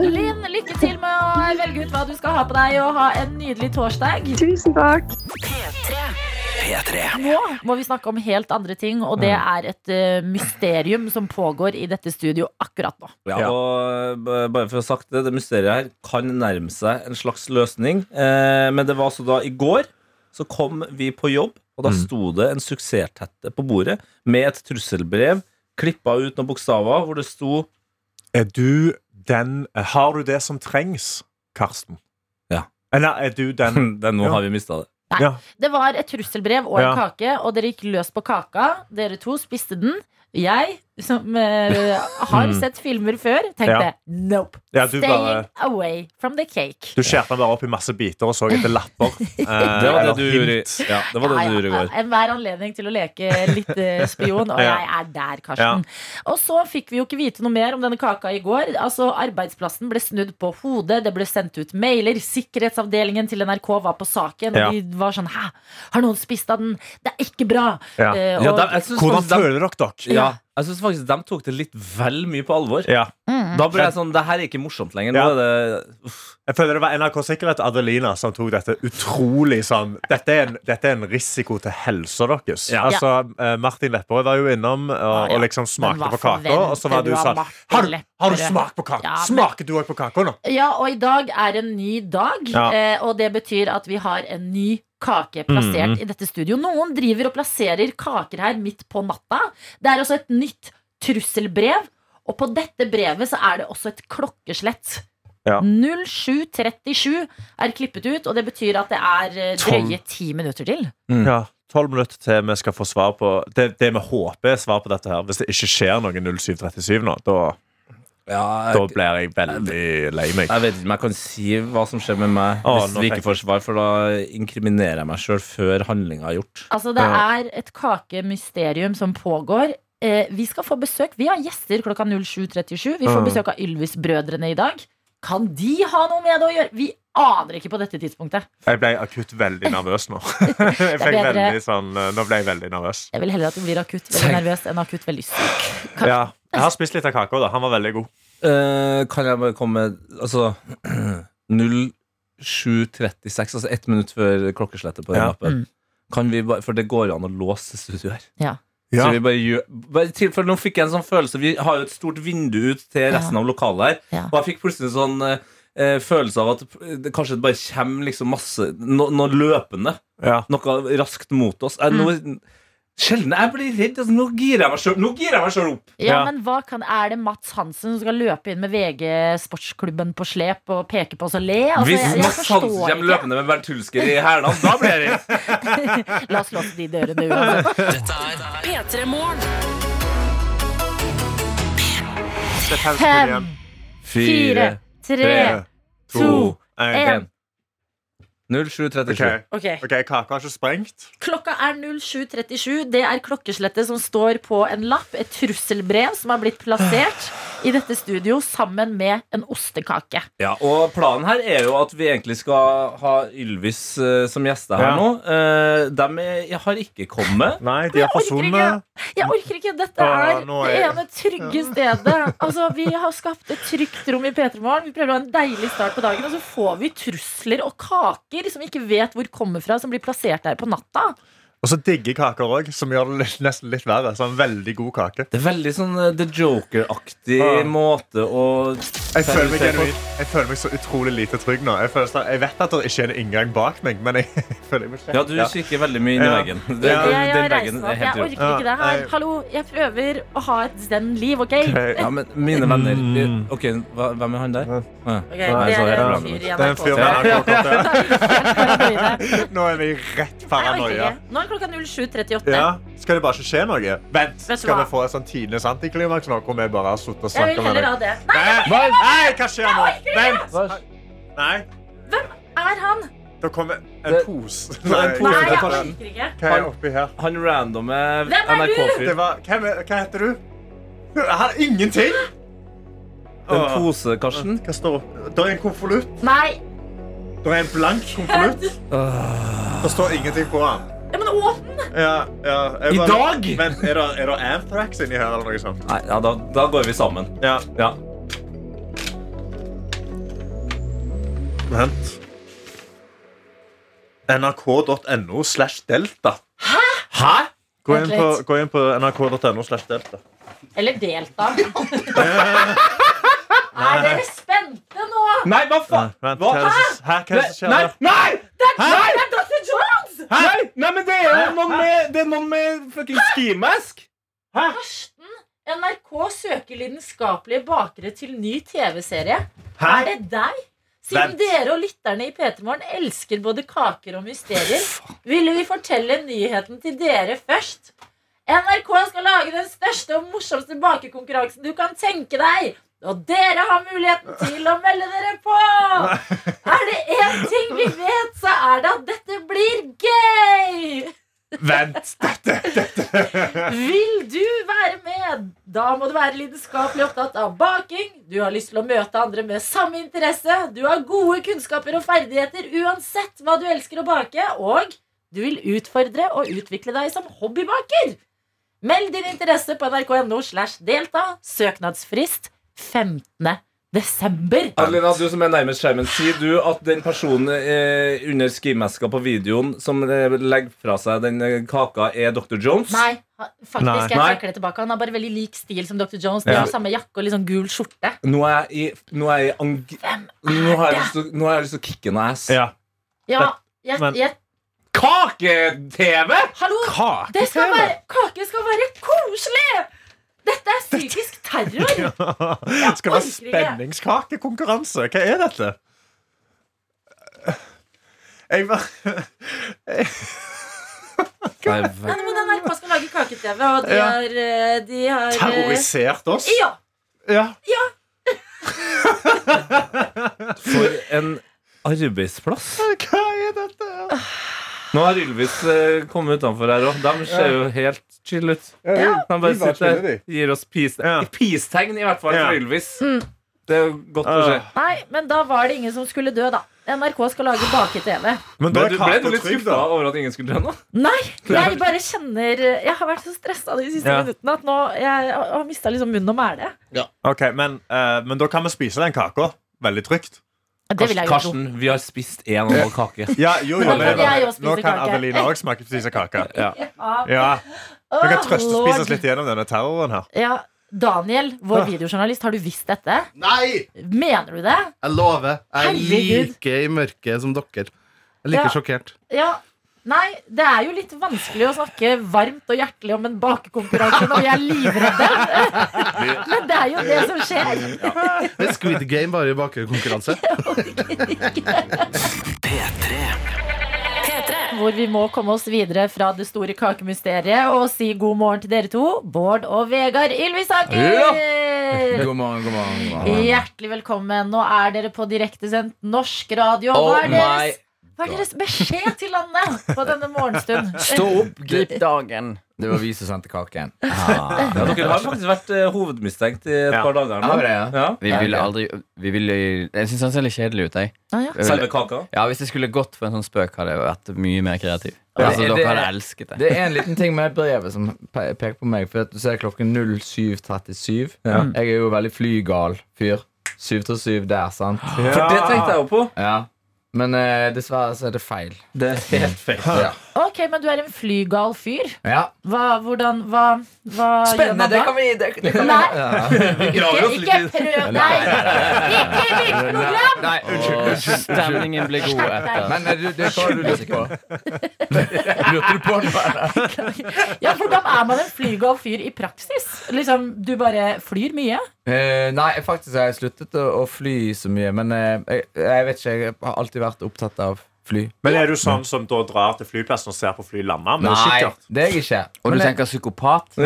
Linn, lykke til med å velge ut hva du skal ha på deg, og ha en nydelig torsdag. Tusen takk. P3. Nå må vi snakke om helt andre ting, og det er et uh, mysterium som pågår i dette studio akkurat nå. Ja, og bare for å ha sagt det, det mysteriet her kan nærme seg en slags løsning. Eh, men det var altså da i går så kom vi på jobb, og da sto det en suksesstette på bordet med et trusselbrev klippa ut noen bokstaver hvor det sto Er du den Har du det som trengs, Karsten? Ja. Eller er du den det, Nå Ja. har vi mista det. Nei. Ja. Det var et trusselbrev og en Ja. kake, og dere gikk løs på kaka. Dere to spiste den. Jeg, som uh, har Mm. sett filmer før, tenkte nope. Ja, Staying bare- away from the cake. Du skjærte den bare opp i masse biter og så etter lapper. Uh, Det var det du gjorde, ja, det var det Ja, du gjorde i går. Enhver anledning til å leke litt eh, spion, og Ja. jeg er der, Karsten. Og så fikk vi jo ikke vite noe mer om denne kaka i går. Altså, Arbeidsplassen ble snudd på hodet, det ble sendt ut mailer. Sikkerhetsavdelingen til NRK var på saken, Ja. og de var sånn Hæ, har noen spist av den? Det er ikke bra! Ja. Ja, og, jeg synes Hvordan føler dere dere? ja, jeg synes faktisk de tok det litt vel mye på alvor. Ja. Mm. Da ble jeg sånn Det her er ikke morsomt lenger. Nå Ja. er det. Jeg føler det var NRK Sikkerhet Adelina som tok dette utrolig sånn Dette er en, dette er en risiko til helsa deres. Ja. Altså, eh, Martin Lepperød var jo innom og, Ja, ja. og liksom smakte på kaka. Og så var du du sånn Har, du- har du smakt på kaka? Ja, Smaker du òg på kaka nå? Ja, og i dag er en ny dag, Ja. eh, og det betyr at vi har en ny kake plassert mm. i dette studio. Noen driver og plasserer kaker her midt på natta. Det er også et nytt trusselbrev, og på dette brevet så er det også et klokkeslett. Ja. 0737 er klippet ut, og det betyr at det er eh, drøye ti minutter til. Ja. Tolv minutter til vi skal få svar på det, det vi håper er svar på dette her. Hvis det ikke skjer noe 0737 nå, da, Ja, da blir jeg veldig lei meg. jeg vet ikke om jeg kan si hva som skjer med meg ah, hvis vi ikke får svar, for da inkriminerer jeg meg sjøl før handlinga er gjort. Altså, det er et kakemysterium som pågår. Eh, vi skal få besøk. Vi har gjester klokka 07.37. Vi får Mm. besøk av Ylvis-brødrene i dag. Kan de ha noe med det å gjøre? Vi aner ikke på dette tidspunktet. Jeg ble akutt veldig nervøs nå. Jeg ble veldig sånn, eh, nå ble jeg veldig nervøs. Jeg vil heller at du blir akutt veldig nervøs enn akutt veldig syk. Kan- Ja. Jeg har spist litt av kaka. da Han var veldig god. Uh, kan jeg bare komme med Altså 0736, altså ett minutt før klokkeslettet på den Ja. lappen. Mm. Kan vi bare, for det går an å låse studioet her. Ja. Så vi bare gjør, bare til, for Nå fikk jeg en sånn følelse Vi har jo et stort vindu ut til resten av lokalet her. Ja. Og jeg fikk plutselig en sånn eh, følelse av at det kanskje bare kommer liksom masse no, Noe løpende. Ja. Noe raskt mot oss. Eh, noe, Sjelden jeg blir redd. Altså, nå girer jeg meg sjøl opp. Ja, Ja. men hva kan, Er det Mats Hansen som skal løpe inn med VG Sportsklubben på slep og peke på oss og le? Altså, Hvis jeg, jeg Mats Hansen kommer løpende med Berntulsker i hælene, da blir jeg redd. La oss låse de dørene uansett. Dette er P3 Morgen. Det fem fire, tre, to, en. En. 0737. Ok, Okay. ok, Kaka har ikke sprengt. Klokka er 07.37. Det er klokkeslettet som står på en lapp. Et trusselbrev som har blitt plassert i dette studio sammen med en ostekake. Ja, og planen her er jo at vi egentlig skal ha Ylvis uh, som gjester her Ja. nå. Uh, de er, har ikke kommet. Nei, de har orker forsvunnet. Jeg orker ikke. Dette Åh, er nå det er- ene trygge stedet. Altså, Vi har skapt et trygt rom i P3 Morgen. Vi prøver å ha en deilig start på dagen, og så får vi trusler og kaker som vi ikke vet hvor kommer fra, som blir plassert der på natta. Og så digge kaker òg, som gjør det litt, nesten litt verre. Så en veldig god kake. Det er veldig sånn uh, The Joker-aktig ja. måte å Jeg føler, meg jeg føler meg så utrolig lite trygg nå. Jeg, føler, sånn- jeg vet at det ikke er en inngang bak meg, men jeg, føler meg Ja, du kikker veldig mye inn i Ja. veggen. Det, Ja. Jeg den veggen er helt Jeg orker ikke det her. Hallo, jeg prøver å ha et zen-liv, OK? Ok. Ja, men mine venner Mm. Ok, hva, Hvem er han der? Ja. Okay, Ok, det er en fyr i NRK. Nå er vi rett paranoia. Nå er klokka 07.38. Ja. Skal det bare ikke skje noe? Vent, Vet Skal hva? vi få et sånn tidenes antiklimaks nå, hvor vi bare har suttet og Jeg vil snakket med heller deg? ha det. Nei, Nei, nei, hva skjer nå? Vent! Nei, er han? da kommer en Det- pose. en pose. Nei, jeg er orker ikke. Hva er oppi her? Han randomme Hvem er du? NRK-fyr. Det var, hvem er, hva heter du? Jeg har ingenting! En Åh. pose, Karsten. Hva står Det er en konvolutt. Nei. Det er en blank konvolutt. Det står ingenting på den. Ja, men åpne! Ja, ja, jeg I bare- dag? Men er det, er det anthrax inni her, eller noe sånt? Nei, ja, da, da går vi sammen. Ja. Ja. Vent. NRK.no slash delta. Hæ? Gå inn på, gå inn på nrk.no slash delta. Eller delta. Er dere spente nå? Nei, hva faen? Vent, Hva? hva er det Hæ? Hva er det som skjer Nei! Nei! Det er Dr. Jones! Nei! Nei, men det er jo noen med, det er noen med fucking skimask. Karsten, NRK søker lidenskapelige bakere til ny TV-serie. Er det deg? Siden Vent. dere og lytterne i P3 Morgen elsker både kaker og mysterier, ville vi fortelle nyheten til dere først. NRK skal lage den største og morsomste bakekonkurransen du kan tenke deg. Og dere har muligheten til å melde dere på! Er det én ting vi vet, så er det at dette blir gøy! Vent, dette, dette. Vil du være med? Da må du være lidenskapelig opptatt av baking. Du har lyst til å møte andre med samme interesse. Du har gode kunnskaper og ferdigheter uansett hva du elsker å bake. Og du vil utfordre og utvikle deg som hobbybaker. Meld din interesse på nrk.no slash delta. Søknadsfrist 15. desember. Adelina, du som er nærmest skjermen, sier du at den personen eh, under skimaska på videoen som eh, legger fra seg den eh, kaka, er Dr. Jones? Nei, ha- faktisk. Nei. Jeg trekker det tilbake. Han har bare veldig lik stil som Dr. Jones. De Ja. jo samme jakke og litt sånn gul skjorte. Nå er jeg i, nå er jeg i ang... Nå har jeg lyst til, nå har jeg lyst til å kicke noe ass. Ja. Ja, jeg, Men- jeg, Kake-TV! hallo! Det skal være, kake skal være koselig! Dette er psykisk terror. Skal det være spenningskakekonkurranse? Hva er dette? Jeg bare Nei, Nei, men NRK skal lage kake-TV, og de Ja. har, eh, de har eh, Terrorisert oss? Ja! Ja. for en arbeidsplass. Hva er dette? Nå har Ylvis eh, kommet utenfor her òg. De ser jo helt chill ut. De bare sitter der, gir oss peace- Ja. peace-tegn, i hvert fall, Ja. for Ylvis. Mm. Det er godt å se. Nei, men da var det ingen som skulle dø, da. NRK skal lage bake-TV. Men da du ble du litt skuffa over at ingen skulle dø nå? Nei, jeg bare kjenner Jeg har vært så stressa de siste Ja. minuttene at nå jeg har mista liksom munn og mæle. Ok, men, uh, men da kan vi spise den kaka. Veldig trygt. Det vil jeg jo tro. Karsten, vi har spist en og en halv kake. Ja, jo, jo, Nå men kan jeg jo spise nå kan kake. Adelina òg smake spise kake. Ja. Ja, Vi kan Åh, trøste og spise oss litt gjennom denne terroren her. Ja, Daniel, vår videojournalist, har du visst dette? Nei! Mener du det? Jeg lover. Jeg er Herregud. like i mørket som dere. Jeg er like Ja. sjokkert. Ja. Nei, det er jo litt vanskelig å snakke varmt og hjertelig om en bakekonkurranse når vi er livredde. Men det er jo det som skjer. Det er Squid Game bare i bakerkonkurranse. Hvor vi må komme oss videre fra det store kakemysteriet og si god morgen til dere to, Bård og Vegard Ylvisaker. God morgen, god morgen. God morgen. Hjertelig velkommen. Nå er dere på direktesendt norsk radio. Hva er Oh deres, hva er deres beskjed til landet på denne morgenstund? Stå opp, grip dagen. Det var vi som sendte kaken. Ja, dere har faktisk vært eh, hovedmistenkt i et Ja. par dager nå. Ja, vi det, ja? Ja. Vi ville aldri vi ville, Jeg syns han ser litt kjedelig ut. Jeg. Ah, ja. Jeg Selve ville, kaka. ja, Hvis det skulle gått for en sånn spøk, hadde jeg vært mye mer kreativ. Ja, Altså, det- dere hadde elsket det. Det er en liten ting med brevet som pe- peker på meg. For at du ser klokken 07.37. Ja. Jeg er jo veldig flygal fyr. 7-7 der, sant? For det tenkte jeg jo på. Ja. Men eh, dessverre så er det feil. Det er helt feil. Ja. Ok, men du er en flygal fyr. ja. Hva, hvordan, hva, hva gjør Spennende! man Det kan vi det, det kan Nei. Ja. Ikke, ikke prøv Nei! Ikke i mitt program! Nei, unnskyld. Og unnskyld. stemningen blir god etter. Men eh, du, det hva du lyst på? Lurte du på noe? eller? Ja, Hvordan er man en flygal fyr i praksis? Liksom, Du bare flyr mye? Eh, nei, faktisk har jeg sluttet å, å fly så mye. Men eh, jeg, jeg vet ikke, jeg har alltid vært opptatt av fly. Men er du sånn som da drar til flyplassen og ser på fly lande? Nei, kikkert? det er jeg ikke. Og du Men jeg- tenker psykopat?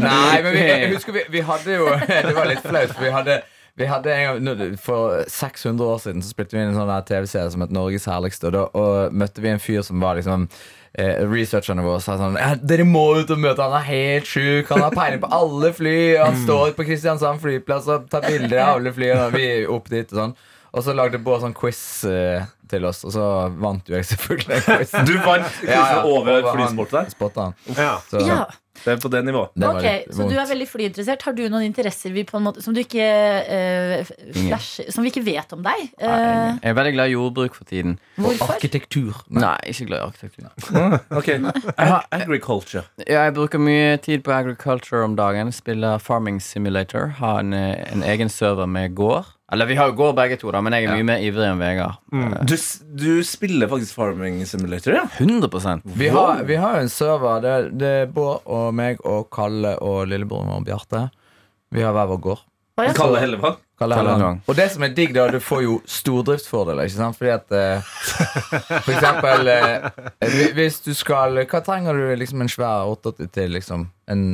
Nei, men vi, jeg husker vi, vi hadde jo Det var litt flaut, for vi hadde vi hadde en gang, For 600 år siden Så spilte vi inn en sånn TV-serie som het Norges herligste. Og da og møtte vi en fyr som var liksom eh, Researcherne våre sa sånn ja, Dere må ut og møte han er helt sjuk. Han har peiling på alle fly. Han står på Kristiansand flyplass og tar bilder av alle fly. Og vi opp dit og sånn Og så lagde Bård sånn quiz eh, til oss, og så vant jo jeg selvfølgelig den quizen. Du vant quizen over flysport der. Spotta han. Ja. Så Ja. Det er på det nivået. det var Ok, litt Så du er vondt. veldig flyinteressert. Har du noen interesser vi på en måte, som du ikke eh, flash, Som vi ikke vet om deg? Eh, Jeg er veldig glad i jordbruk for tiden. hvorfor? Arkitektur. Nei, ikke glad i arkitektur. Ok, Ag- Agriculture. Ja, jeg bruker mye tid på agriculture om dagen. Spiller Farming Simulator. Har en, eh, en egen server med gård. Eller vi har jo gård begge to, da, men jeg er mye mer ivrig enn Vegard. Du, du spiller faktisk Farming Simulator, ja? 100% Vi har, vi har jo en server. Det, det er Bård og meg og Kalle og lillebroren vår Bjarte. Vi har hver vår gård. Ja. Kalle Hellevang. Kalle. Helland. Og det som er digg, da, du får jo stordriftsfordeler. Ikke sant? Fordi at eh, For eksempel eh, Hvis du skal Hva trenger du liksom en svær 88 til? Liksom? En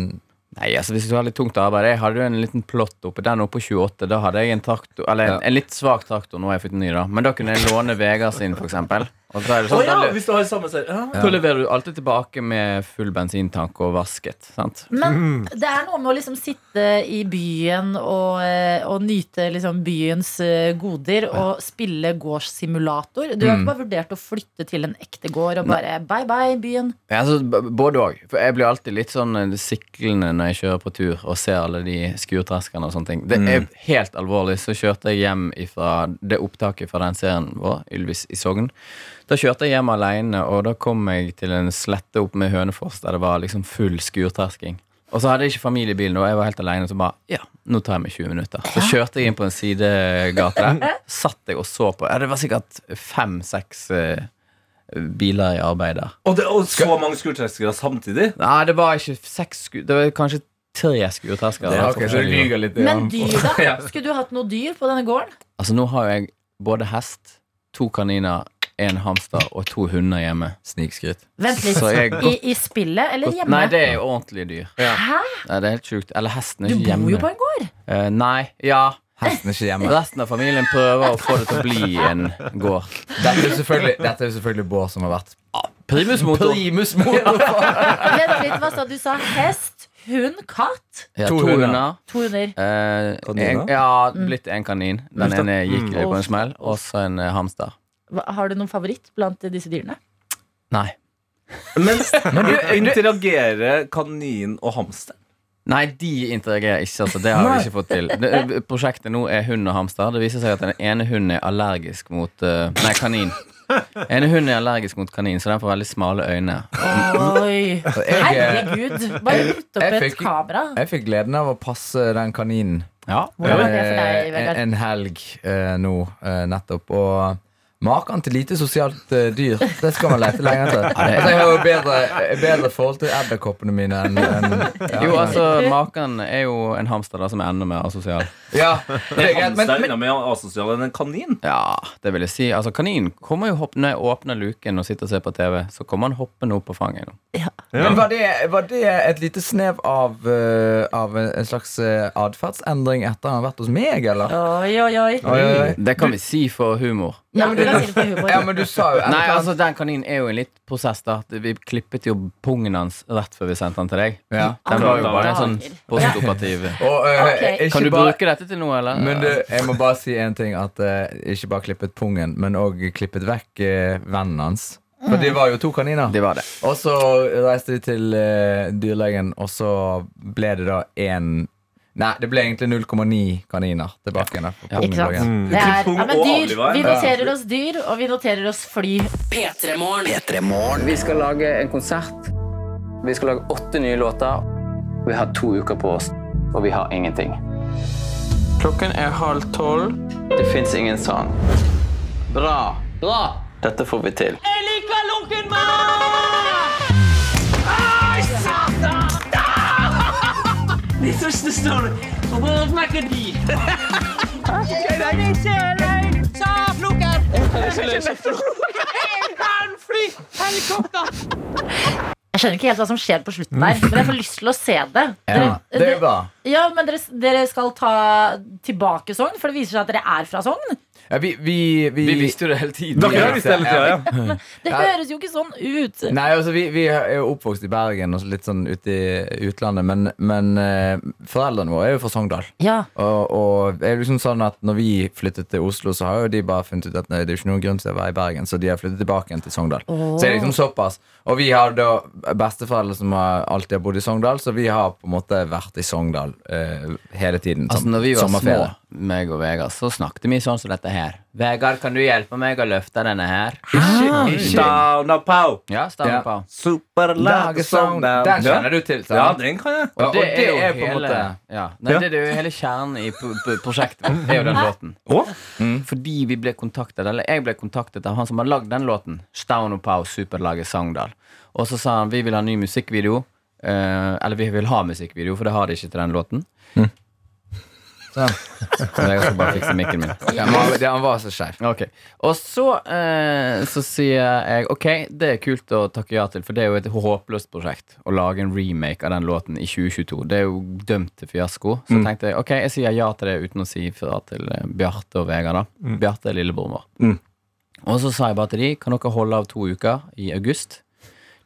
Nei, altså Hvis du har litt tungt arbeid Jeg hadde jo en liten plott oppe Den oppe på 28 Da hadde jeg en traktor Eller en, Ja. en litt svak traktor Nå har jeg fått en ny da Men da kunne jeg låne Vegard sin for eksempel Og så er det Å sånn ja, da, hvis du har samme serie. Ja. da leverer du alltid tilbake med full bensintank og vasket Sant? Men det er noe med å liksom sitte i byen og, eh, og nyte liksom byens eh, goder og spille gårdssimulator. Du har ikke bare vurdert å flytte til en ekte gård og bare bye bye, byen. Ja, altså, både og For jeg blir alltid litt sånn eh, siklende når jeg kjører på tur Og ser alle de skurtreskerne og sånne ting Det er helt alvorlig Så kjørte jeg hjem fra det opptaket fra den serien vår Ylvis i Sogn Da kjørte jeg hjem alene Og da kom jeg til en slette opp med Hønefoss Der det var liksom full skurtresking og så hadde jeg ikke familiebilen, og jeg var helt alene. Så bare, ja, nå tar jeg meg 20 minutter. Så kjørte jeg inn på en sidegate der. Satt jeg og så på. Ja, det var sikkert fem-seks eh, biler i arbeid der. Og, det, og så mange skurtreskere samtidig. Nei, det var ikke seks sku... Det var kanskje tre skurtreskere. Det, okay, så lyger litt. ja. Men dyr, da? Skulle du hatt noe dyr på denne gården? Altså, nå har jo jeg både hest, to kaniner, en hamster og to hunder hjemme. Snikskryt. Vent litt. Så jeg I, I spillet eller hjemme? Nei, det er jo ordentlige dyr. Hæ? Nei, det er helt sjukt. Eller hesten er Du bor jo på en gård. Uh, nei, ja. Hesten er ikke hjemme. Resten av familien prøver å få det til å bli en gård. Dette er jo selvfølgelig, dette er jo selvfølgelig Bård som har vært Primusmotor. primusmotor. Vent litt, hva sa du? sa hest, hund, katt? Ja, To hunder. To hunder. Eh, en, ja, blitt en kanin. Den ene gikk Mm. på en smell. Og så en eh, hamster. Hva- Har du noen favoritt blant disse dyrene? Nei. Men, men du interagerer kanin og hamster. Nei, de interagerer ikke. Altså. Det har vi ikke fått til. Det, prosjektet nå er hund og hamster. Det viser seg at den ene hunden er allergisk mot uh, Nei, kanin. ene hunden er allergisk mot kanin, så den får veldig smale øyne. Oi. Eh, Herregud. Bare putt opp Jeg et fikk- kamera. jeg fikk gleden av å passe den kaninen Ja, Hvordan var det for deg, eh, Vegard? en helg eh, nå eh, nettopp. Og maken til lite sosialt uh, dyr, det skal man lete lenge etter. Altså, jeg har jo bedre, bedre forhold til edderkoppene mine enn en, ja. Jo, altså, maken er jo en hamster da, som er enda mer asosial. Ja, det er greit, men, Hamster men enda mer asosial enn en kanin. Ja, det vil jeg si. Altså, kanin kommer jo hoppende, åpner luken og sitter og ser på TV, så kommer han hoppende opp på fanget. Men var det, var det et lite snev av, uh, av en slags uh, atferdsendring etter han har vært hos meg, eller? Oi, oi. Oi, oi, oi. Det kan vi si for humor. Ja, men humor. Ja, men du sa jo Nei, altså, den kaninen er jo en litt prosess. da Vi klippet jo pungen hans rett før vi sendte den til deg. Ja. Den var jo bare en sånn postoperativ Og, uh, okay. Kan du bare- bruke dette til noe, eller? Men du, jeg må bare si en ting At uh, ikke bare klippet pungen Men også klippet vekk uh, vennen hans For det var jo to kaniner De var det. Og så reiste de til uh, dyrlegen Og så ble det da en Nei, det ble egentlig 0,9 kaniner Tilbake igjen Ja. Ikke sant? Mm. Det er, ja, men dyr. Vi noterer oss dyr, og vi noterer oss fly. P3 Morgen. Vi skal lage en konsert. Vi skal lage åtte nye låter. Vi har to uker på oss, og vi har ingenting. Klokken er halv tolv. Det fins ingen sang. Bra. Bra! Dette får vi til. Jeg skjønner ikke helt hva som skjer på slutten der, men jeg får lyst til å se det. Ja, det er jo bra Ja, men dere, dere skal ta tilbake Sogn, for det viser seg at dere er fra Sogn. Ja, vi, vi, vi, Vi visste jo det hele tiden. Dere har visst det hele tida, ja. Det høres jo ikke sånn ut. Nei, altså vi, vi er jo oppvokst i Bergen Og litt sånn ute i utlandet Men, men eh, foreldrene våre er jo fra Sogndal Ja. Og, og det er liksom sånn at når vi flyttet til Oslo, så har jo de bare funnet ut at nei, det er ikke noen grunn til å være i Bergen, så de har flyttet tilbake igjen til Sogndal. Så det er liksom såpass. Og vi har da besteforeldre som har alltid har bodd i Sogndal, så vi har på en måte vært i Sogndal uh, hele tiden. Altså, som når vi var små. Meg og Vegard, så snakket vi sånn som dette her. Vegard, kan du hjelpe meg å løfte denne her? Down and pow. Ja, stem Ja. på. Superlag Song, den kjenner du til, sant? Ja, den kan jeg. Og, og det, jo er på hele, måte ja. Nei, Ja. Det er jo hele kjernen i pro- pro- prosjektet vårt. er jo den låten. Mm, fordi vi ble kontaktet Eller jeg ble kontaktet av han som har lagd den låten. Stauno Pau, Superlaget Sogndal. Og så sa han vi vil ha ny musikkvideo. eh, eller vi vil ha musikkvideo, for det har de ikke til den låten. Sånn. Så jeg skal bare fikse mikken min. ja, Han var så skeiv. Okay. Og så, eh, så sier jeg ok, det er kult å takke ja til, for det er jo et håpløst prosjekt å lage en remake av den låten i 2022. Det er jo dømt til fiasko. Så tenkte jeg ok, jeg sier ja til det uten å si fra til eh, Bjarte og Vegard. da Bjarte er lillebroren vår. Mm. Og så sa jeg bare til de kan dere holde av to uker i august.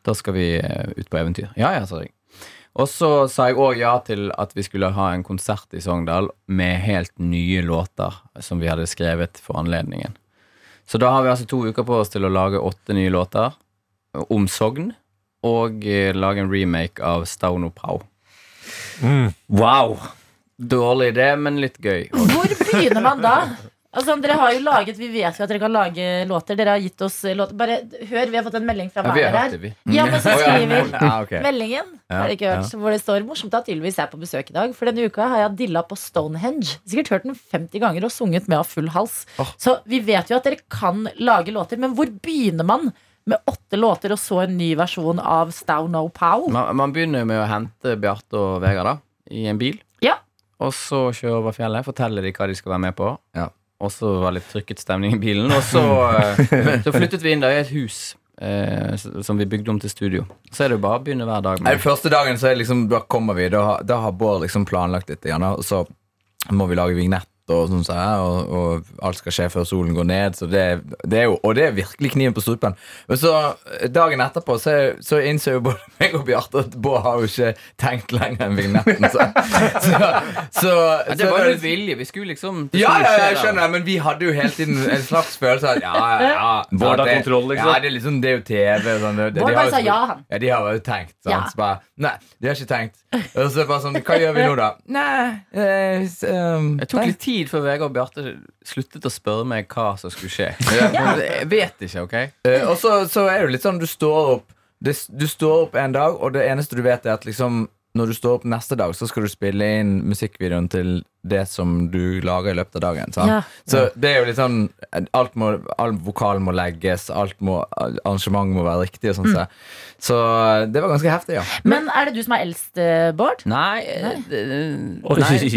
Da skal vi eh, ut på eventyr. Ja, ja, sa de. Og så sa jeg òg ja til at vi skulle ha en konsert i Sogndal med helt nye låter som vi hadde skrevet for anledningen. Så da har vi altså to uker på oss til å lage åtte nye låter om Sogn. Og eh, lage en remake av Stauno Pau. Wow. Dårlig idé, men litt gøy. Hvor begynner man da? Altså, dere har jo laget, Vi vet jo at dere kan lage låter. Dere har gitt oss låter. Bare hør, vi har fått en melding fra hver her. Ja, men så skriver Ja, meldingen har dere ikke hørt, hvor det står morsomt at Ylvis er på besøk i dag. For denne uka har jeg dilla på Stonehenge. Sikkert hørt den 50 ganger og sunget med av full hals. Så vi vet jo at dere kan lage låter, men hvor begynner man med åtte låter og så en ny versjon av Stow No Pow? Man, man begynner med å hente Bjarte og Vegard da i en bil. Ja. Og så kjøre over fjellet, fortelle de hva de skal være med på. Ja. Og så var det litt trykket stemning i bilen. Og så, eh, så flyttet vi inn der i et hus eh, som vi bygde om til studio. Så er det jo bare å begynne hver dag med første dagen så er liksom, da kommer vi Da, da har Bård liksom planlagt litt igjen, Og så må vi lage vignett og sånn så her, og, og alt skal skje før solen går ned så det, det er jo, Og det er virkelig kniven på strupen Men så dagen etterpå Så, så innser jo både meg og Bjarte At Bård har jo ikke tenkt lenger enn vignetten Så, så, så, ja, Det var jo vilje. Vi skulle liksom ja, ja, jeg skjønner, men vi hadde jo hele tiden en slags følelse av at ja, ja, ja Bård har kontroll, liksom. Ja, det er liksom, det er jo TV sånn, det, de Bård har bare jo- sa ja, han. Ja, de har jo tenkt, Sånn, Ja. Så bare, nei, de har ikke tenkt. Og så bare sånn, hva gjør vi nå da? Nei, eh, um, Jeg tok litt tid tid før Vegard og Bjarte sluttet å spørre meg hva som skulle skje. Jeg vet ikke, OK? Eh, og så, så er det litt sånn du står opp det, Du står opp en dag, og det eneste du vet, er at liksom når du står opp neste dag, så skal du spille inn musikkvideoen til det som du lager i løpet av dagen. Sant? Ja. Så det er jo litt sånn alt må, All vokalen må legges, alt må, arrangementet må være riktig. Og sånt, så. så det var ganske heftig, ja. Men er det du som er eldst, eh, Bård? Nei, Nei. nei.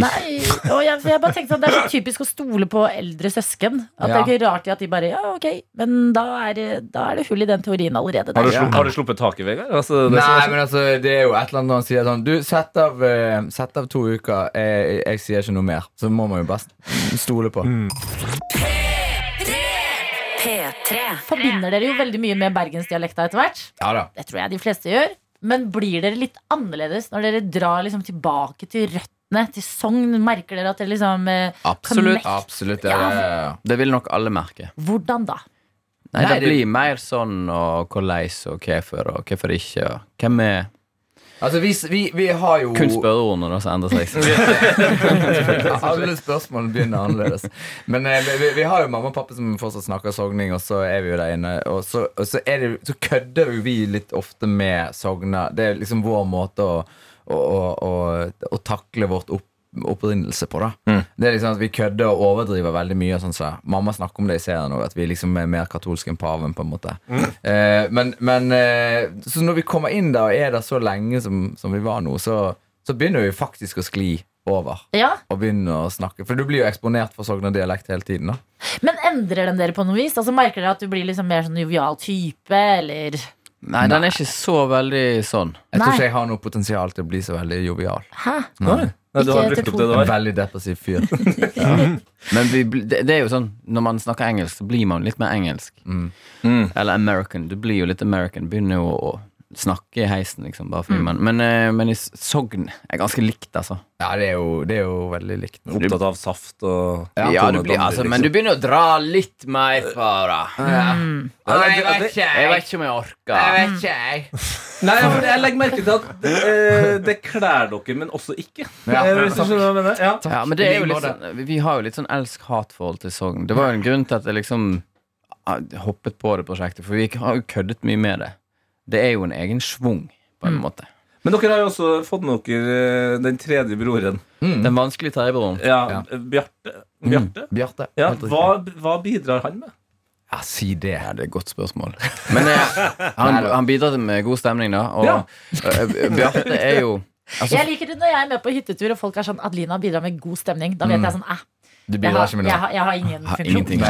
Nei. Og jeg, jeg bare tenkte at Det er så typisk å stole på eldre søsken. At Det er Ja. ikke rart at de bare Ja, ok, men da er, da er det hull i den teorien allerede. Har du, Der. slupp, har du sluppet taket, Vegard? Altså, Nei, men altså, det er jo et eller annet når han sier sånn Du, sett av, eh, sett av to uker. Jeg, jeg sier ikke noe mer. Så må man jo bare stole på. P3. Forbinder dere jo veldig mye med bergensdialekta etter hvert. Ja da. Det tror jeg de fleste gjør. Men blir dere litt annerledes når dere drar liksom tilbake til røttene, til Sogn? Merker dere at dere liksom eh, Absolutt. Connect. Absolutt. Ja, ja. Det vil nok alle merke. Hvordan da? Nei, Nei, det det- blir mer sånn og hvordan og hvorfor og hvorfor ikke. Og hvem er Altså, vi, vi, vi har jo Kun spørreordene da, som endrer seg. Alle spørsmålene begynner annerledes. Men eh, vi, vi har jo mamma og pappa som fortsatt snakker sogning, og så er vi jo der inne. Og så, og så, det, så kødder jo vi litt ofte med sogna. Det er liksom vår måte å, å, å, å takle vårt opp, opprinnelse på. da Det er liksom at Vi kødder og overdriver veldig mye. Sånn så. Mamma snakker om det i serien òg, at vi liksom er mer katolske enn paven. på en måte eh, Men, men eh, Så når vi kommer inn da og er der så lenge som, som vi var nå, så, så begynner vi faktisk å skli over Ja, og begynner å snakke. For du blir jo eksponert for Sogna-dialekt hele tiden. da Men endrer den dere på noe vis? Altså Merker dere at du blir liksom mer sånn jovial type, eller Nei, den er ikke så veldig sånn. Jeg tror ikke jeg har noe potensial til å bli så veldig jovial. Hæ? Nei, du har brukt opp det du En har. veldig depressiv fyr. Men vi, det, det er jo sånn når man snakker engelsk, så blir man litt mer engelsk. Mm. Eller American. Du blir jo litt American. Begynner jo å snakke i heisen, liksom. Bare fordi Mm. man, men, eh, men i Sogn er ganske likt, altså. Ja, det er jo, det er jo veldig likt. Opptatt av saft og Ja, du blir, altså, men du begynner å dra litt mer fra det. Mm. Ja, jeg det- vet ikke, Jeg jeg. vet ikke om jeg orker. Jeg vet ikke, jeg. Nei, ja, jeg legger merke til at eh, det kler dere, men også ikke. Ja, Eh, Hvis du skjønner hva jeg mener? Ja. Ja, men det er jo litt sånn, vi- Vi har jo litt sånn elsk-hat-forhold til Sogn. Det var jo en grunn til at jeg liksom ah, hoppet på det prosjektet, for vi har jo køddet mye med det. Det er jo en egen schwung, på en måte. Men dere har jo også fått med dere eh, den tredje broren. Den vanskelige tredjebroren. Ja, Ja. eh, Bjarte. Bjarte. Bjarte. Ja, hva, hva bidrar han med? Ja, si det. Ja, det er et godt spørsmål. Men eh, han, han bidrar med god stemning, da. Og Ja. eh, Bjarte er jo altså, Jeg liker det når jeg er med på hyttetur og folk er sånn Adelina bidrar med god stemning. Da vet jeg sånn eh, Du bidrar har, ikke med jeg, har, jeg har ingen Har funksjon. ingenting.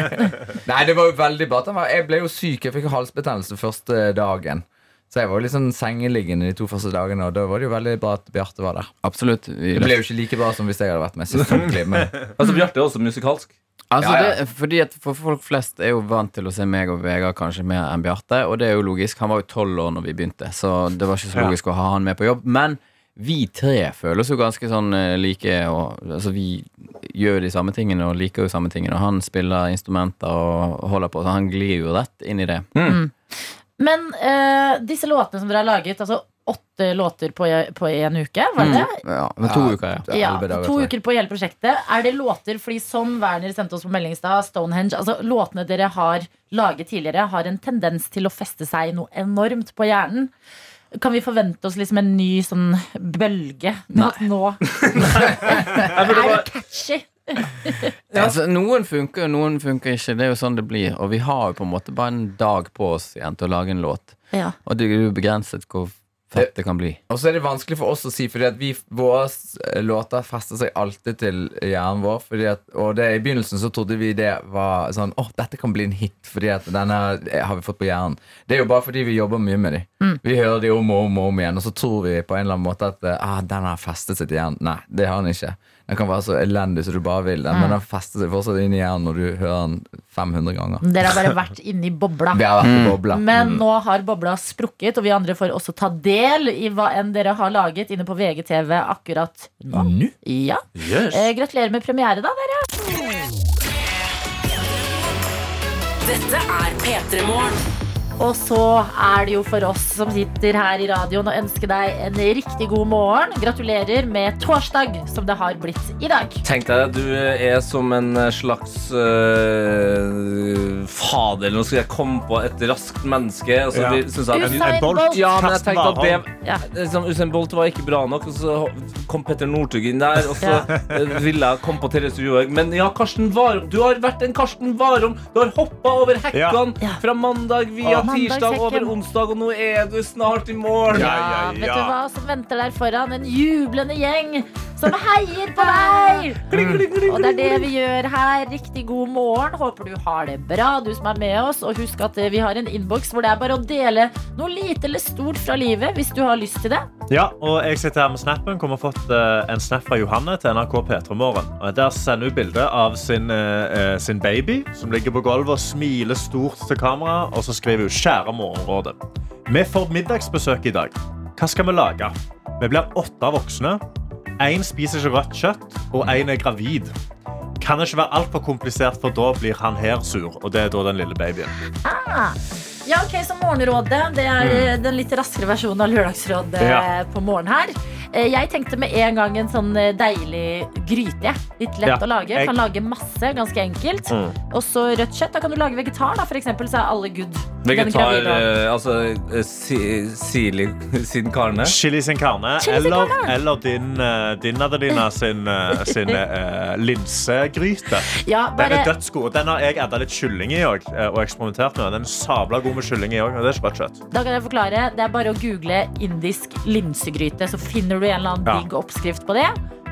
Nei, det var jo veldig bra. at han var- Jeg ble jo syk. Jeg fikk halsbetennelse første dagen. Så jeg var jo litt sånn sengeliggende de to første dagene, og da var det jo veldig bra at Bjarte var der. Absolutt. Vi, Det ble jo ikke like bra som hvis jeg hadde vært med. Selvfølgelig, men Altså, Bjarte er også musikalsk. Altså, Ja, ja. Det, fordi at for Folk flest er jo vant til å se meg og Vegard kanskje mer enn Bjarte. Og det er jo logisk. Han var jo tolv år når vi begynte, så det var ikke så Ja. logisk å ha han med på jobb. Men vi tre føles jo ganske sånn eh, like. Og, altså, vi gjør de samme tingene og liker jo samme tingene. Og han spiller instrumenter og holder på, så han glir jo rett inn i det. Men uh, disse låtene som dere har laget, altså åtte låter på, på en uke, var det det? Ja, men to Ja. uker, ja. Ja, dager, to uker på hele prosjektet. Er det låter fordi som Werner sendte oss på melding i stad, Stonehenge Altså låtene dere har laget tidligere, har en tendens til å feste seg noe enormt på hjernen. Kan vi forvente oss liksom en ny sånn bølge nå? nå? er det catchy? Altså, noen funker, og noen funker ikke. Det er jo sånn det blir. Og vi har jo på en måte bare en dag på oss igjen til å lage en låt. Ja. Og det er jo begrenset hvor fett det kan bli. Og så er det vanskelig for oss å si, fordi at vi, våre eh, låter fester seg alltid til hjernen vår. At, og det, I begynnelsen så trodde vi det var sånn Åh, dette kan bli en hit, fordi at denne har vi fått på hjernen. Det er jo bare fordi vi jobber mye med dem. Vi hører dem om og om og om igjen, og så tror vi på en eller annen måte at ah, den har festet seg til hjernen. Nei, det har den ikke. Den kan være så elendig som du bare vil, den, men den fester seg fortsatt inn i hjernen når du hører den 500 ganger. Dere har bare vært inni bobla. Vi har vært i bobla. Men nå har bobla sprukket, og vi andre får også ta del i hva enn dere har laget inne på VGTV akkurat nå. Nå? Ja. Eh, gratulerer med premiere, da, dere. Dette er P3 Morgen. Og så er det jo for oss som sitter her i radioen å ønske deg en riktig god morgen. Gratulerer med torsdag, som det har blitt i dag. Tenk deg, du er som en slags øh, fader. Nå skal jeg komme på et raskt menneske. Og så Ja. vi- jeg at- Usain Bolt. Ja, men jeg tenkte at det Ja. liksom, Usain Bolt var ikke bra nok, og så kom Petter Northug inn der. Og så ja. ville jeg komme på Therese Johaug. Men ja, Karsten Warholm. Du har vært en Karsten Warholm. Du har hoppa over hekkene Ja. fra mandag via. Tirsdag over onsdag, og nå er du snart i mål. Ja, Ja, ja, vet du hva som venter der foran? En jublende gjeng som heier på deg! Og det er det vi gjør her. Riktig god morgen. Håper du har det bra, du som er med oss. Og husk at eh, vi har en innboks hvor det er bare å dele noe lite eller stort fra livet hvis du har lyst til det. Ja, og jeg sitter her med snappen. Kommer fått eh, en snap fra Johanne til NRK P3 Morgen. Og Der sender hun bilde av sin, eh, sin baby som ligger på gulvet og smiler stort til kamera. Og så skriver hun 'Kjære morgenrådet'. Vi får middagsbesøk i dag. Hva skal vi lage? Vi blir åtte voksne. Én spiser ikke rødt kjøtt, og én er gravid. Kan det ikke være altfor komplisert, for da blir han her sur. Og det er da den lille babyen. Ah. Ja, ok, så Morgenrådet det er mm. den litt raskere versjonen av Lørdagsrådet Ja. eh, på morgenen her. Eh, Jeg tenkte med en gang en sånn eh, deilig gryte. Litt lett Ja, å lage. Kan lage masse, ganske enkelt. Mm. Og så rødt kjøtt. Da kan du lage vegetar, da, for eksempel, så er alle good. Vegetar, eh, altså eh, Sili sin karne. Chili sin carne, eller, eller din, eh, din Adelina sin, sin uh, linsegryte. Ja, Den er dødsgod. Den har jeg adda litt kylling i òg. Og eksperimentert med. Den er sabla god med kylling i òg. Det er ikke bare kjøtt. Da kan jeg forklare. Det er bare å google indisk linsegryte, så finner du en eller annen Ja. digg oppskrift på det.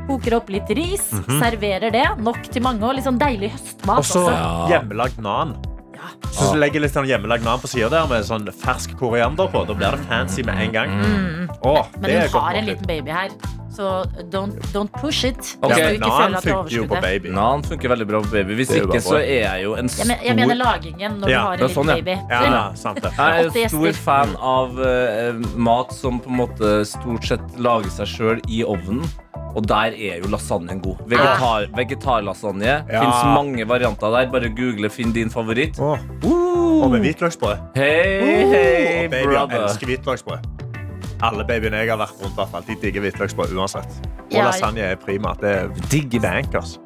Koker opp litt ris, serverer det. Nok til mange, og litt sånn deilig høstmat Og så Ja. hjemmelagd nan. Så legger litt sånn hjemmelagd nan på sida der med sånn fersk koriander på. Da blir det fancy med en gang. Åh, Men hun har en liten baby her, så don't, don't push it. Okay. Hvis du ikke nan føler at du jo på baby. Nan funker veldig bra på baby. Hvis Det er jo ikke, bare så er jeg jo en Jeg, stor men, jeg mener lagingen når Ja, du har en det er liten sånn, ja. baby. Ja, ja, sant det. Jeg er Åtte en stor gjester. fan av eh, mat som på en måte stort sett lager seg sjøl i ovnen. Og der er jo lasagnen god. Vegetar, vegetarlasagne. Ja. Fins mange varianter der. Bare google, finn din favoritt. Åh. Og med hvitløksbrød. Hei, hei, og babyer brother. elsker hvitløksbrød. Alle babyene jeg har vært rundt, hvert fall, de digger hvitløksbrød uansett. Og Ja. lasagne er prima. Det er Digger bankers.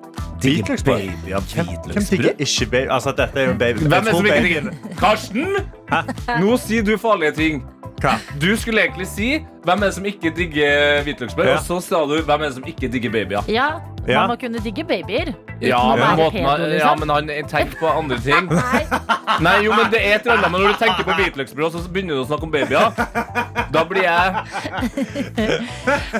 Hvitløksbrød. Ja, Hvem digger ikke baby? Altså, dette er jo en baby. Hvem er som ikke digger Karsten! Nå sier du farlige ting. Hva? Du skulle egentlig si hvem er det som ikke digger hvitløksbrød, Ja. og så sa du hvem er det som ikke digger babyer. Ja, Ja. man må kunne digge babyer. Ja, men måten pedo, han- ja, liksom. men han tenker på andre ting. Nei, Nei, jo, men det er et eller annet Men når du tenker på hvitløksbrød, så begynner du å snakke om babyer. Da blir jeg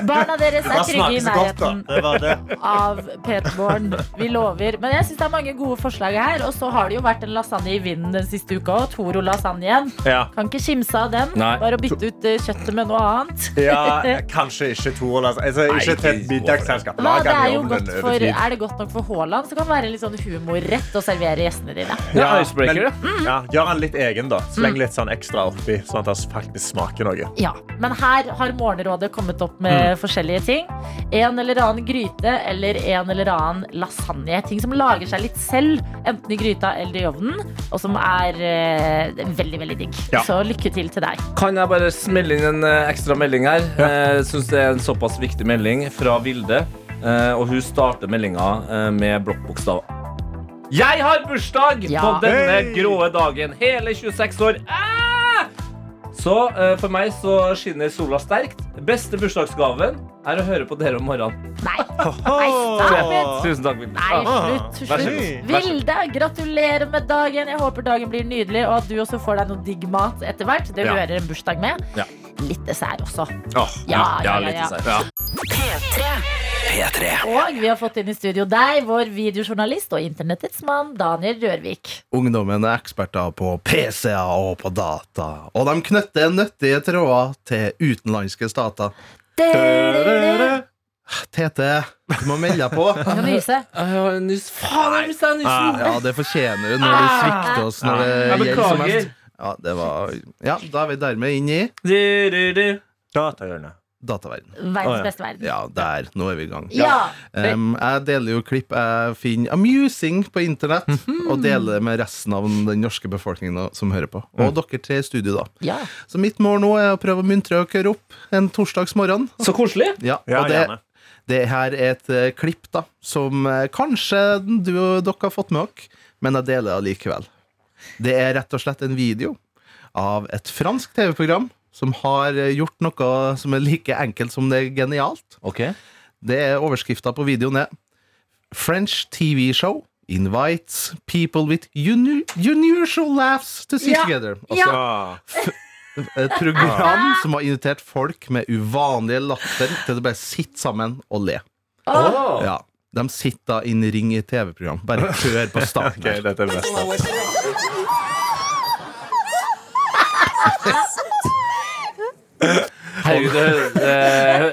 barna deres er trygge i nærheten Det det. av Peterborn. Vi lover. Men jeg syns det er mange gode forslag her. Og så har det jo vært en lasagne i vinden den siste uka òg. Toro lasagne Ja. Kan ikke kimse av den. Nei. Bare å bytte ut eh, kjøttet med noe annet. ja, kanskje ikke to. Altså, ikke til et middagsselskap. Hva, Lag det er, jo godt for, er det godt nok for Haaland, så kan det være litt sånn humorrett å servere gjestene dine. Ja, men, ja, Gjør han litt egen, da. Sleng litt sånn ekstra oppi, sånn at det faktisk smaker noe. Ja, Men her har Morgenrådet kommet opp med Mm. forskjellige ting. En eller annen gryte eller en eller annen lasagne. Ting som lager seg litt selv, enten i gryta eller i ovnen. Og som er eh, veldig, veldig digg. Ja. Så lykke til til deg. Kan jeg bare smelle inn en eh, ekstra melding her? Jeg syns det er en såpass viktig melding fra Vilde. eh, Og hun starter meldinga eh, med blokkbokstav Jeg har bursdag Ja. på denne Hey! gråe dagen. Hele 26 år. Ah! Så eh, for meg så skinner sola sterkt. Beste bursdagsgaven er å høre på dere om morgenen. Nei, nei, stop! Tusen takk, Vilde. Nei, Ah, slutt. slutt. Vilde, gratulerer med dagen. Jeg håper dagen blir nydelig, og at du også får deg noe digg mat etter hvert. Det Ja. hører en bursdag med. Ja. Litt dessert også. Oh, Ja, ja, ja, litt ja. dessert. P3. Og vi har fått inn i studio deg, vår videojournalist og internettets mann, Daniel Rørvik. Ungdommen er eksperter på PC-er og på data. Og de knytter nyttige tråder til utenlandske stater. Tete, du må melde deg på. Faen, jeg mista nysen! Ja, det fortjener du når du svikter oss når det gjelder som helst mest. Ja, det var Ja, da er vi dermed inn i. Datahjørnet. dataverden. Verdens ja. beste verden. Ja, der. Nå er vi i gang. Ja. Um, jeg deler jo klipp jeg finner amusing på internett, Mhm. og deler det med resten av den norske befolkningen som hører på. Og dere tre i studio, da. Ja. Så mitt mål nå er å prøve å muntre dere opp en torsdagsmorgen. Så koselig. Ja, og det, det her er et eh, klipp da som eh, kanskje du og dere har fått med dere, men jeg deler det likevel. Det er rett og slett en video av et fransk TV-program som har eh, gjort noe som er like enkelt som det er genialt. Okay. Det er overskrifta på videoen er French TV show invites people with unu unusual laughs to sit Ja. together. Altså Ja. et program som har invitert folk med uvanlige latter til å bare sitte sammen og le. Oh. Ja, De sitter da i ring i TV-program. Bare hør på starten. Ok, her. dette er det Herregud, det, det,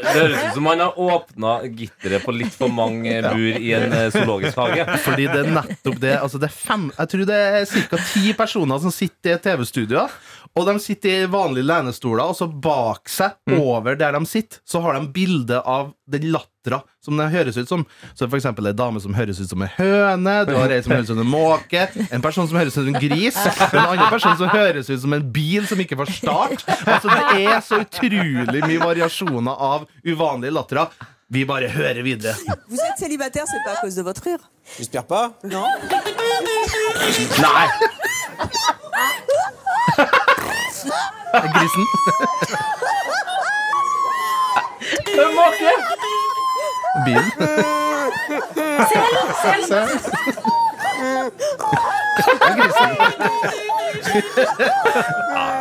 det høres ut som han har åpna gitteret på litt for mange bur i en eh, zoologisk hage. Fordi det er nettopp det. Altså det er fem, jeg tror det er ca. ti personer som sitter i TV-studioer. Og de sitter i vanlige lenestoler, og så bak seg, over der de sitter, så har de bilde av den lattera som det høres ut som. Så for eksempel en dame som høres ut som en høne, du har en som høres ut som en måke, en person som høres ut som en gris, og en annen person som høres ut som en bil som ikke får start. Altså Det er så utrolig mye variasjoner av uvanlige lattera. Vi bare hører videre. Vous êtes célibataire, c'est pas à cause de votre rire J'espère pas. Non Nei! Grisen. Er måke! Bilen.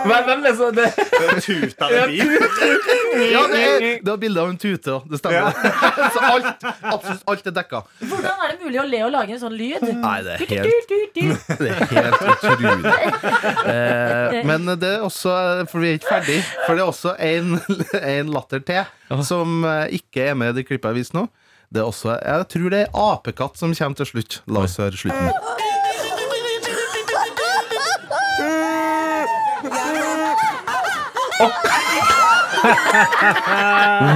Men hvem er så det? Tutende bil. Ja, det er, det er bilde av en tute òg. Det stemmer. Så alt, absolutt alt er dekka. Hvordan er det mulig å le og lage en sånn lyd? Nei, det er helt, det er helt utrolig. Eh, men det er også For vi er ikke ferdig. For det er også en, en latter til som eh, ikke er med i det klippet jeg viser nå. Det er også, jeg tror det er apekatt som kommer til slutt. La oss høre slutten.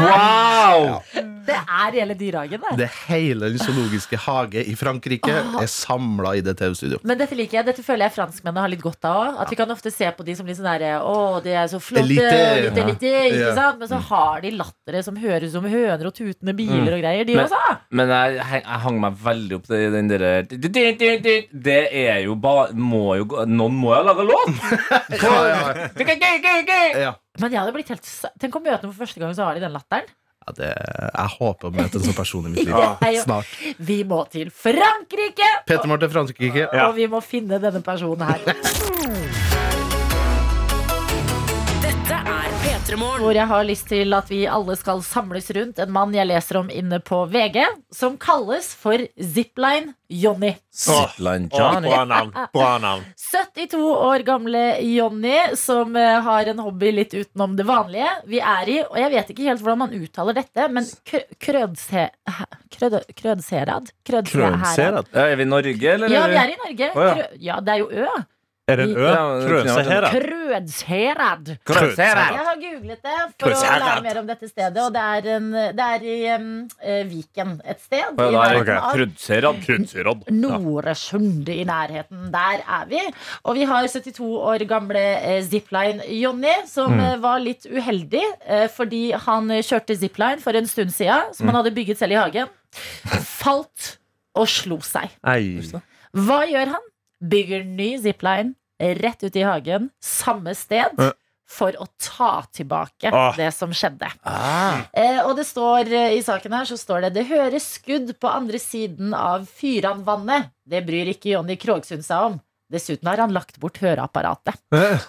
Wow! Det er hele dyrehagen, der. Det hele den zoologiske hage i Frankrike er samla i det TV-studioet. Men dette liker jeg. Dette føler jeg franskmennene har litt godt av òg. At vi kan ofte se på de som litt sånn derre Å, de er så flotte. Elite. Elite, elite, ikke Ja. sant? Men så har de latteret som høres ut som høner og tutende biler og greier, de Men- også. Men jeg, jeg hang meg veldig opp i den derre Det er jo bare må jo, gå- Noen må jo ha laga låt! Ja. Men jeg hadde blitt helt Tenk å møte dem for første gang, så har de den latteren. Ja, det, jeg håper å møte en sånn person i mitt liv. Ja. Snart. Vi må til Frankrike! Peter Marte Frankrike. Og vi må finne denne personen her. Hvor jeg har lyst til at vi alle skal samles rundt en mann jeg leser om inne på VG, som kalles for Zipline Johnny. Zipline Johnny. bra navn. Bra navn. 72 år gamle Johnny, som eh, har en hobby litt utenom det vanlige. Vi er i, og jeg vet ikke helt hvordan man uttaler dette, men krødse... Krød, krødserad? Krødserad. Er vi i Norge, eller? Ja, vi er i Norge. Oh, ja. Ja, det er jo Ø. Er det en ø? Krødsherad? Krødsherad. Jeg har googlet det for å lære mer om dette stedet, og det er, en, det er i eh, Viken et sted. Ja, er nærheten det av Krydserad. Krydserad. Noresund i nærheten. Der er vi. Og vi har 72 år gamle eh, Zipline Jonny, som mm. var litt uheldig eh, fordi han eh, kjørte zipline for en stund siden, som han hadde bygget selv i hagen. Falt og slo seg. Ei. Hva gjør han? Bygger ny zipline rett ute i hagen, samme sted. Ja For å ta tilbake Åh. det som skjedde. Ah. Eh, og det står eh, i saken her så står det Det høres skudd på andre siden av Fyranvannet. Det bryr ikke Jonny Krogsund seg om. Dessuten har han lagt bort høreapparatet.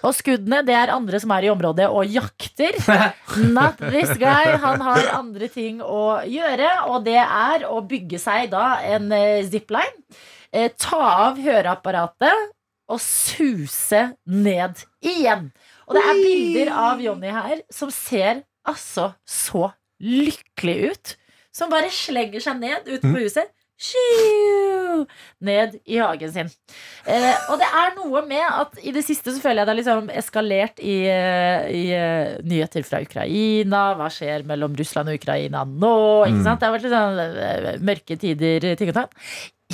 Og skuddene det er andre som er i området og jakter. Not this guy. Han har andre ting å gjøre, og det er å bygge seg da en eh, zipline. Eh, ta av høreapparatet og suse ned igjen. Og det er bilder av Jonny her som ser altså så lykkelig ut. Som bare slenger seg ned utenfor huset, tjiu, ned i hagen sin. Eh, og det er noe med at i det siste så føler jeg det har liksom eskalert i, eh, i eh, nyheter fra Ukraina. Hva skjer mellom Russland og Ukraina nå? Ikke Mm. sant? Det har vært litt sånn eh, mørke tider, ting og tang.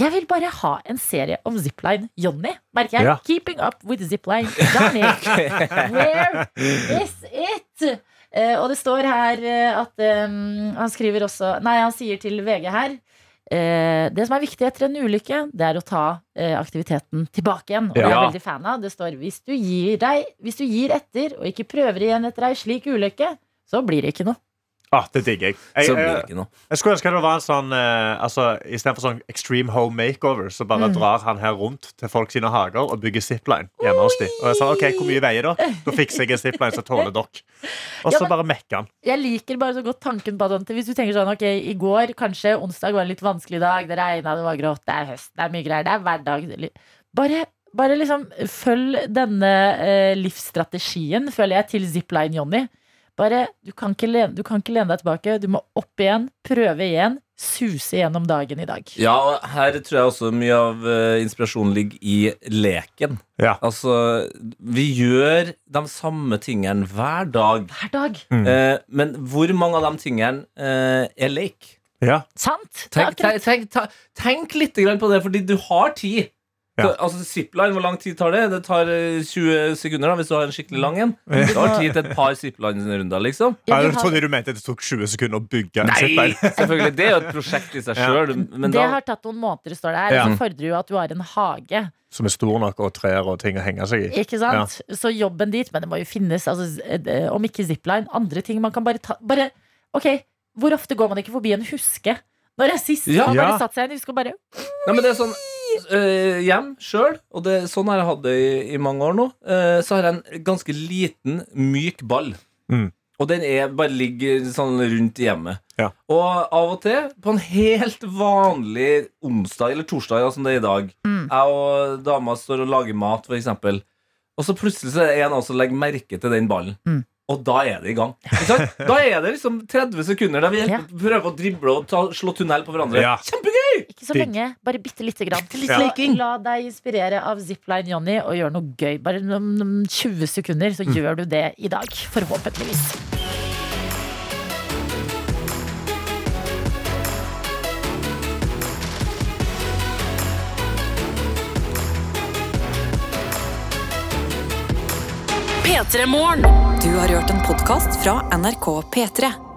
Jeg vil bare ha en serie om Zipline Johnny, merker jeg. Ja. Keeping up with Zipline Johnny. Where is it? Eh, og det står her eh, at um, Han skriver også Nei, han sier til VG her eh, Det som er viktig etter en ulykke, det er å ta eh, aktiviteten tilbake igjen. Og det er jeg veldig fan av. Det står hvis du gir deg Hvis du gir etter og ikke prøver igjen etter ei slik ulykke, så blir det ikke noe. Ah, det digger jeg. Jeg, Så blir det jeg, ikke noe. jeg skulle ønske det var en sånn eh, altså, Istedenfor sånn extreme home makeover, så bare Mm. drar han her rundt til folk sine hager og bygger zipline hjemme hos dem. Og jeg sa OK, hvor mye veier dere? Da fikser jeg en zipline som tåler dere. Og Ja, så men- bare mekker han. Jeg liker bare så godt tanken på at hvis du tenker sånn Ok, i går, kanskje onsdag var en litt vanskelig dag. Det regna, det var grått, det er høst, det er mye greier. Det er hverdag. Det er li- Bare, bare liksom følg denne eh, livsstrategien, føler jeg, til Zipline Johnny. Bare, du kan, ikke lene, du kan ikke lene deg tilbake. Du må opp igjen, prøve igjen, suse gjennom dagen i dag. Ja, og her tror jeg også mye av uh, inspirasjonen ligger i leken. Ja. Altså, vi gjør de samme tingene hver dag. Hver dag. Mm. Uh, men hvor mange av de tingene uh, er lek? Ja. Sant? Tenk, tenk, tenk, tenk litt grann på det, fordi du har tid. Ja. Altså Zipline, hvor lang tid tar det? Det tar eh, 20 sekunder da, hvis du har en skikkelig lang en. Du har tid til et par zipline-runder, liksom. Ja, Jeg trodde du mente det tok 20 sekunder å bygge en zipline. Nei, selvfølgelig. Det er jo et prosjekt i seg Ja. sjøl. Det da har tatt noen måneder, står det her. Ja. Så fordrer jo at du har en hage. Som er stor nok, og trær og ting å henge seg i. Ikke sant? Så jobben dit, men det må jo finnes, altså, eh, om ikke zipline, andre ting man kan bare ta bare, Ok, hvor ofte går man ikke forbi en huske? Når det er sist Ja. man bare satt seg i en huske og bare Nei, men det er sånn øh, Hjem sjøl, og det, sånn har jeg hatt det i, i mange år nå, uh, så har jeg en ganske liten, myk ball. Mm. Og den er, bare ligger sånn rundt i hjemmet. Ja. Og av og til, på en helt vanlig onsdag eller torsdag, som det er i dag Mm. Jeg og dama står og lager mat, for eksempel. Og så plutselig så er det en av oss som legger merke til den ballen. Mm. Og da er det i gang. Da er det liksom 30 sekunder der vi prøver å drible og ta, slå tunnel på hverandre. Ja. Kjempegøy! Ikke så Digg. lenge, bare bitte lite grann. Litt leking. la deg inspirere av Zipline Johnny og gjør noe gøy. Bare om 20 sekunder, så gjør du det i dag. Forhåpentligvis. P3 Morgen. Du har hørt en podkast fra NRK P3.